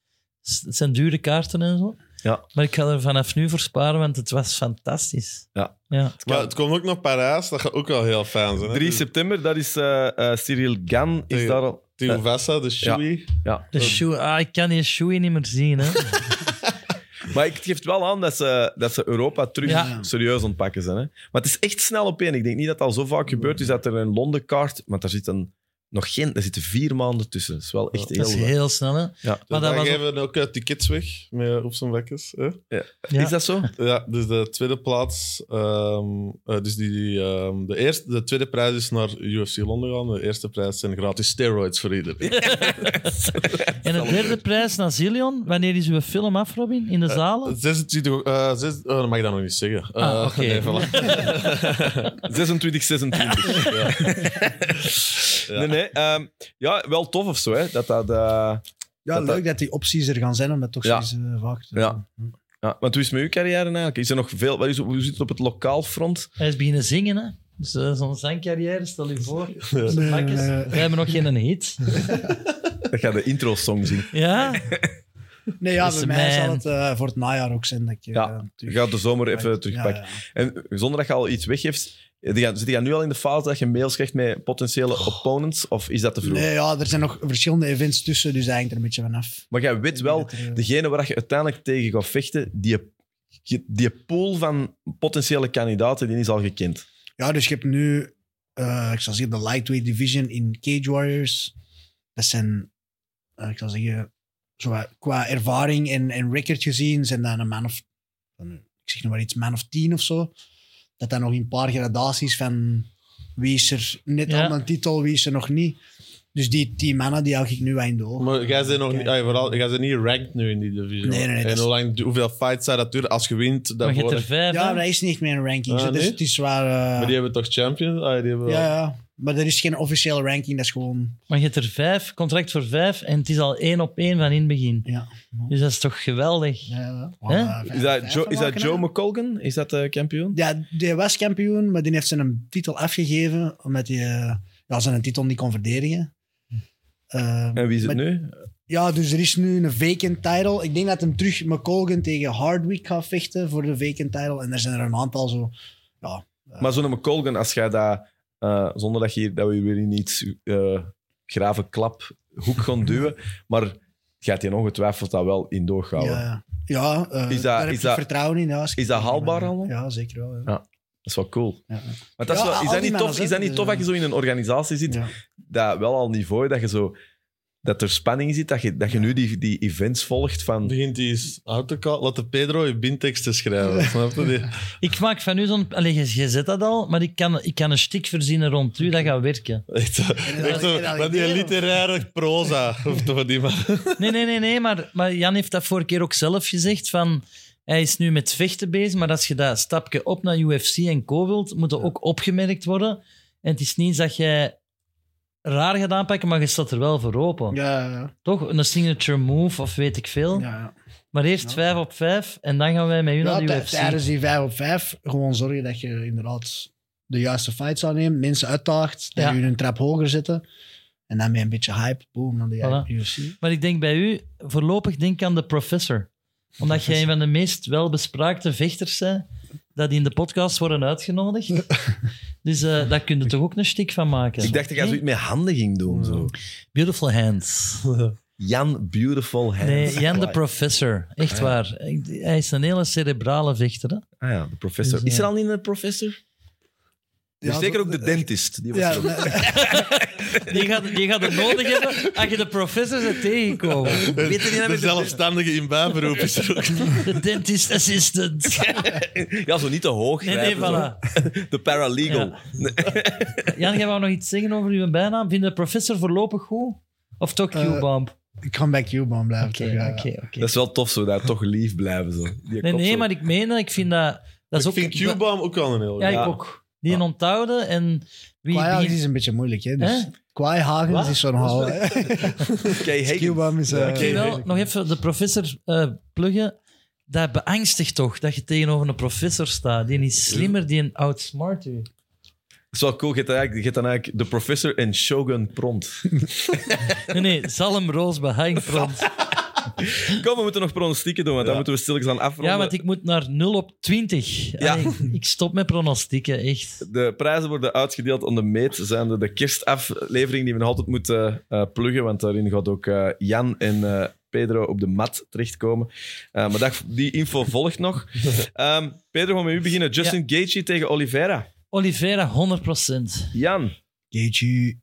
het zijn dure kaarten en zo. Ja. Maar ik ga er vanaf nu voor sparen, want het was fantastisch. Ja. ja. Maar het komt ook nog Parijs, dat gaat ook wel heel fijn zijn. hè. 3 Dus september, dat is eh, eh, Cyril Gan. Is daar al... Theo Vassa, de Shui. Ja. De shoe, ah, ik kan die shoe niet meer zien. Hè. Maar het geeft wel aan dat ze, dat ze Europa terug Ja. serieus ontpakken zijn. Hè? Maar het is echt snel op één. Ik denk niet dat het al zo vaak gebeurd is dat er een Londen kaart... Want daar zitten nog geen... Daar zitten vier maanden tussen. Dat is wel echt Dat is heel... heel snel. Hè. Ja. Maar Dus was geven ook eh, tickets weg met op zijn wekkers. Hè? Ja. Is dat zo? Ja, dus de tweede plaats. ehm, eh, dus die, die, ehm, de, eerste, de tweede prijs is naar UFC Londen gaan. De eerste prijs zijn gratis steroids voor iedereen. En de derde prijs naar Zillion. Wanneer is uw film af, Robin? In de zalen? 26, eh, zes, oh, dat mag ik dat nog niet zeggen. Ah, Eh, oké. nee, voilà. 26, 26. Nee, nee. Ehm, ja, wel tof of zo, hè. Dat dat... eh, Ja, Dat- leuk dat die opties er gaan zijn om dat toch Ja. zo eens, eh, vaak te doen. Ja. ja. Want hoe is het met uw carrière eigenlijk? Is er nog veel... wat is- Hoe zit het op het lokaal front? Hij is beginnen zingen, hè? Dus eh, zo'n zangcarrière, stel je voor. Nee, nee. Wij hebben nog geen hit. Dat gaat de intro-song zien. Ja? Nee, ja, bij mij zal het voor het najaar ook zijn dat ik... eh, Ja, terug- Je gaat de zomer even terugpakken. ja. En zonder dat je al iets weggeeft, zit je nu al in de fase dat je mails krijgt met potentiële opponents? Of is dat te vroeg? Nee, ja, er zijn nog verschillende events tussen, dus dat hangt er een beetje vanaf. Maar jij weet wel, eh, degene waar je uiteindelijk tegen gaat vechten, die, die pool van potentiële kandidaten, die is al gekend. Ja, dus je hebt nu, eh, ik zal zeggen, de lightweight division in Cage Warriors. Dat zijn, eh, ik zal zeggen, qua ervaring en, en record gezien, zijn dat een man of, ik zeg nog maar iets, man of tien of zo. Dat dan nog in een paar gradaties van wie is er net Ja. aan een titel, wie is er nog niet. Dus die tien mannen, die hou ik nu de ogen. Maar jij bent nog niet, Kijk. ah, vooral, jij bent niet ranked nu in die division. Nee, nee, nee, dat En is- hoe lang, hoeveel fights zou dat duren als je wint? Maar je hebt Daarvoor, er vijf, Ja, dat is niet meer een ranking. Ah, zo. Dus nee? het is waar... eh, maar die hebben toch champions? Ah, die hebben ja, ja, maar er is geen officiële ranking, dat is gewoon... Maar je hebt er vijf, contract voor vijf, en het is al één op één van in het begin. Ja, Dus dat is toch geweldig? ja? Eh, Is dat, vijf is dat Joe? McColgan? Is dat de kampioen? Ja, die was kampioen, maar die heeft zijn titel afgegeven omdat hij eh, ja, zijn titel niet kon verdedigen. Eh, En wie is het maar- nu? Ja, dus er is nu een vacant title. Ik denk dat hem terug McColgan tegen Hardwick gaat vechten voor de vacant title. En er zijn er een aantal zo... Ja, Maar zo'n McColgan, als jij dat, eh, zonder dat, je, hier- dat we weer in iets eh grave klap hoek gaan duwen, maar gaat hij ongetwijfeld dat wel in doorhouden. ja, ja eh, Is dat- daar heb is dat- vertrouwen in. Ja, is dat haalbaar allemaal? Ja, zeker wel. Ja. Ja. Dat is wel cool. Ja. Maar dat is, wel, is, dat niet tof, is dat niet tof dat je zo in een organisatie zit dat wel al niveau, dat je zo dat er spanning zit, dat je, dat je nu die, die events volgt van... Begint hij eens uit te. Laat Pedro je binteksten schrijven. Snap je? Die- Ik maak van u zo'n... Allee, je, zet dat al, maar ik kan, ik kan een stik verzinnen rond u, dat gaat werken. Echt, zo- echt zo, van die literaire proza. Of toch die man. Nee, nee, nee, nee maar, maar Jan heeft dat vorige keer ook zelf gezegd, van... Hij is nu met vechten bezig, maar als je dat stapje op naar UFC en co wilt, moet dat ook opgemerkt worden. En het is niet dat jij raar gaat aanpakken, maar je staat er wel voor open. Ja, ja, Toch? Een signature move of weet ik veel. ja. ja. Maar eerst vijf op vijf en dan gaan wij met u Ja, naar de tij- UFC. tijdens die 5 op 5 gewoon zorgen dat je inderdaad de juiste fights aanneemt, mensen uitdaagt, dat Ja. je een trap hoger zetten. En dan met een beetje hype, boom, naar de Voilà. UFC. Maar ik denk bij u, voorlopig denk aan de professor. Omdat jij een van de meest welbespraakte vechters bent, dat in de podcast worden uitgenodigd. dus eh, daar kun je toch ook een stik van maken. Ik dacht dat jij zoiets met handen ging doen. Zo. Beautiful hands. Jan Beautiful Hands. Nee, Jan de professor. Echt waar. Hij is een hele cerebrale vechter. Hè? Ah ja, de professor. Dus, Is er ja. al niet een professor? Ja, zeker ook de dentist. Die was Ja, Die gaat, die gaat het nodig hebben als je de professor bent tegenkomen. Weet je De zelfstandige in bijberoep is er ook. de, de dentist assistant. ja, zo niet te hoog. Nee, nee, grijpen, zo. voilà. De paralegal. Jan, jij wou nog iets zeggen over uw bijnaam? Vind je de professor voorlopig goed? Of toch Eh, Q-bomb? ik kan bij Q-bomb blijven. Oké, toch, ja. oké, oké. Dat is wel tof zo, daar toch lief blijven. Zo. Die Nee, nee, zo. maar ik meen dat. Ik vind dat... dat is Ik ook, vind Q-bomb ook wel een heel Ja, ik Ja. ook. Die een onthouden en... Wie Kwaai Hagens begint- is een beetje moeilijk, hè. Dus Hè? Kwaai Hagens Wat? is zo'n Higgins. Q-bomb is... Ja, wel, nog even de professor eh, pluggen. Dat beangstigt toch, dat je tegenover een professor staat. Die is slimmer, die een outsmart u. Dat is wel cool. Je hebt dan eigenlijk, je hebt dan eigenlijk de professor en Shogun Pront. Nee, nee, Zalm Roos. Kom, we moeten nog pronostieken doen, want dan moeten we stilletjes aan afronden. Ja, want ik moet naar 0 op 20. Ja. Allee, ik stop met pronostieken, echt. De prijzen worden uitgedeeld on de meet. Zijn de, de kerstaflevering die we nog altijd moeten eh, pluggen, want daarin gaat ook eh, Jan en eh, Pedro op de mat terechtkomen. Eh, maar dat, die info volgt nog. Ehm, Pedro, gaan we met u beginnen. Justin Gaethje tegen Oliveira. Oliveira, 100%. Jan. Gaethje.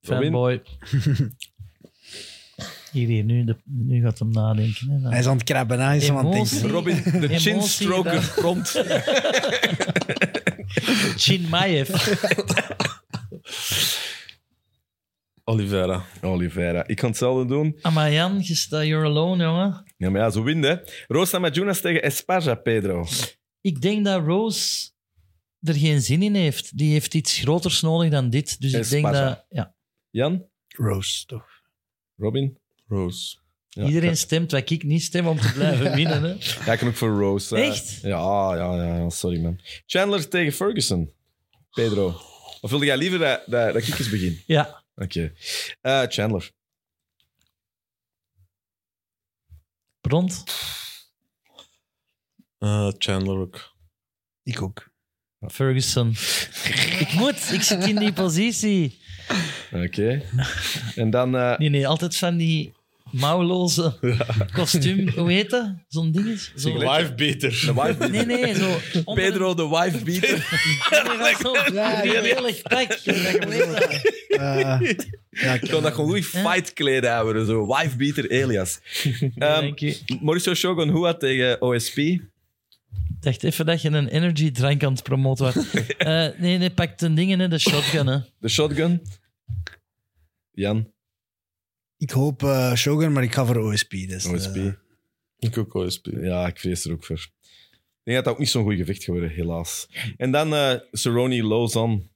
Fanboy. Hier, hier, nu, de, nu gaat hem nadenken. Hè. Hij is aan het krabben, hij is aan het denken. Robin, de Emotie, chinstroker dat- Pront. Chinmaev. Oliveira. Oliveira. Ik kan hetzelfde doen. Amayan, je staat you're alone, jongen. Ja, maar ja, zo wint, hè. Rosa Majunas tegen Esparza, Pedro. Ik denk dat Rose er geen zin in heeft. Die heeft iets groters nodig dan dit. Dus ik denk Esparza. dat... Ja, Jan? Rose, toch? Robin? Rose. Ja, iedereen stemt wat ik niet stem om te blijven winnen. Hè. Ja, ik kan ook voor Rose. eh. Echt? Ja, ja, ja, ja, sorry man. Chandler tegen Ferguson. Pedro? Of wilde jij liever dat, dat, dat ik eens begin? Ja. Oké. Eh, Chandler. Bront. Eh, Chandler ook. Ik ook. Ferguson. ik moet, ik zit in die positie. Oké. En dan... eh, Nee, nee, altijd van die mouwloze kostuum. Hoe heet dat? Zo'n ding is? Zo, Wife beater. de wife nee, nee, zo. onder- Pedro, de wife beater. Nee, Ja, ja. lelijk pak. Hoe heet dat? Eh, ja, Ik kan dat gewoon goed fight kleden houden. Zo. Wife beater Elias. Ehm Dank je. Mauricio Shogun Hua tegen OSP. Ik dacht even dat je een energy drank aan het promoten was. Eh, nee, nee, pak de dingen, hè, de shotgun. Hè. De shotgun. Jan. Ik hoop eh, Shogun, maar ik ga voor OSP. Dus, eh, OSP. Ik ook OSP. Ja, ik vrees er ook voor. Ik denk dat dat ook niet zo'n goed gevecht geworden, helaas. En dan eh Cerrone Lozon.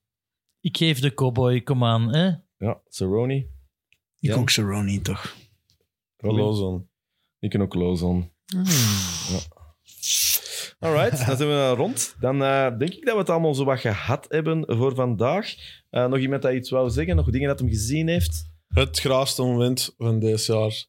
Ik geef de cowboy, kom aan. Hè. Ja, Cerrone. ik Ja. ook Cerrone, toch? Lozon. Ik kan ook Lozon. Ja. Alright, dan zijn we rond. Dan eh, denk ik dat we het allemaal zo wat gehad hebben voor vandaag. Eh, nog iemand dat iets wou zeggen? Nog dingen dat hem gezien heeft? Het graafste moment van dit jaar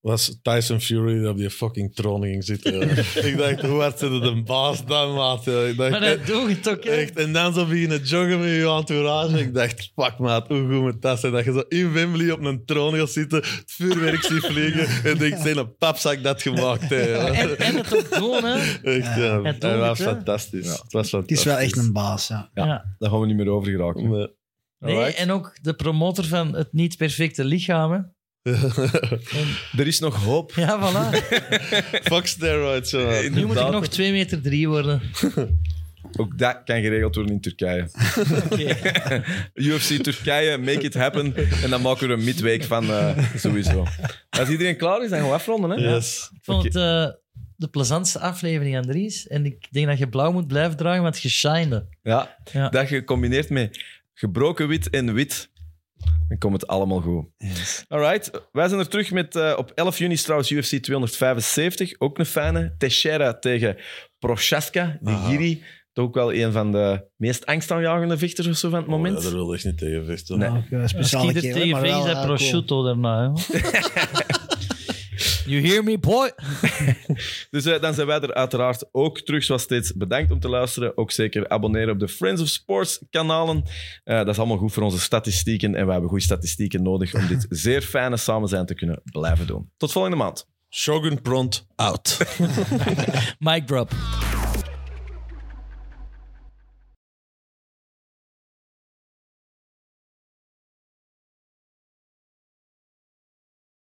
was Tyson Fury die op die fucking troon ging zitten. ik dacht, hoe hard zit het een baas dan, maat? Ik dacht, Maar dat doe je toch, echt, en dan zo beginnen joggen met je entourage. Ik dacht, fuck maat, hoe goed moet dat zijn? Dat je zo in Wembley op een troon gaat zitten, het vuurwerk ziet vliegen en denkt, zijn een papzak dat gemaakt. Hè. En, en het ook doen, hè? Echt, ja. Het Dat was doet het, hè? fantastisch. Het was Het is wel echt fantastisch. een baas, ja. Ja. Ja. Daar gaan we niet meer over geraken. Nee. Nee, Alright. en ook de promotor van het niet perfecte lichaam. Er is nog hoop. Ja, voilà. Fuck steroids. ja. Nu moet ik nog 2 meter 3 worden. Ook dat kan geregeld worden in Turkije. Oké. UFC Turkije, make it happen. En dan maken we er een midweek van, eh, sowieso. Als iedereen klaar is, dan gaan we afronden. Hè? Yes. Ik vond het eh, de plezantste aflevering, Andries. En ik denk dat je blauw moet blijven dragen, want je shine. Ja, Ja. dat gecombineerd met gebroken wit en wit. Dan komt het allemaal goed. Yes. Alright, wij zijn er terug met eh, op 11 juni trouwens UFC 275. Ook een fijne. Teixeira tegen Prochaska, die Ah. Giri. Toch ook wel een van de meest angstaanjagende vechters of zo van het moment. Oh, ja, daar wil ik niet tegen vechten. Nee. Ik er kerel, tegen maar vecht, wel, is eh, dat prosciutto daarna. You hear me, boy? Dus eh, dan zijn wij er uiteraard ook terug. Zoals steeds bedankt om te luisteren. Ook zeker abonneren op de Friends of Sports kanalen. Eh, dat is allemaal goed voor onze statistieken. En we hebben goede statistieken nodig om dit zeer fijne samen zijn te kunnen blijven doen. Tot volgende maand. Shogun Pront out. Mic drop.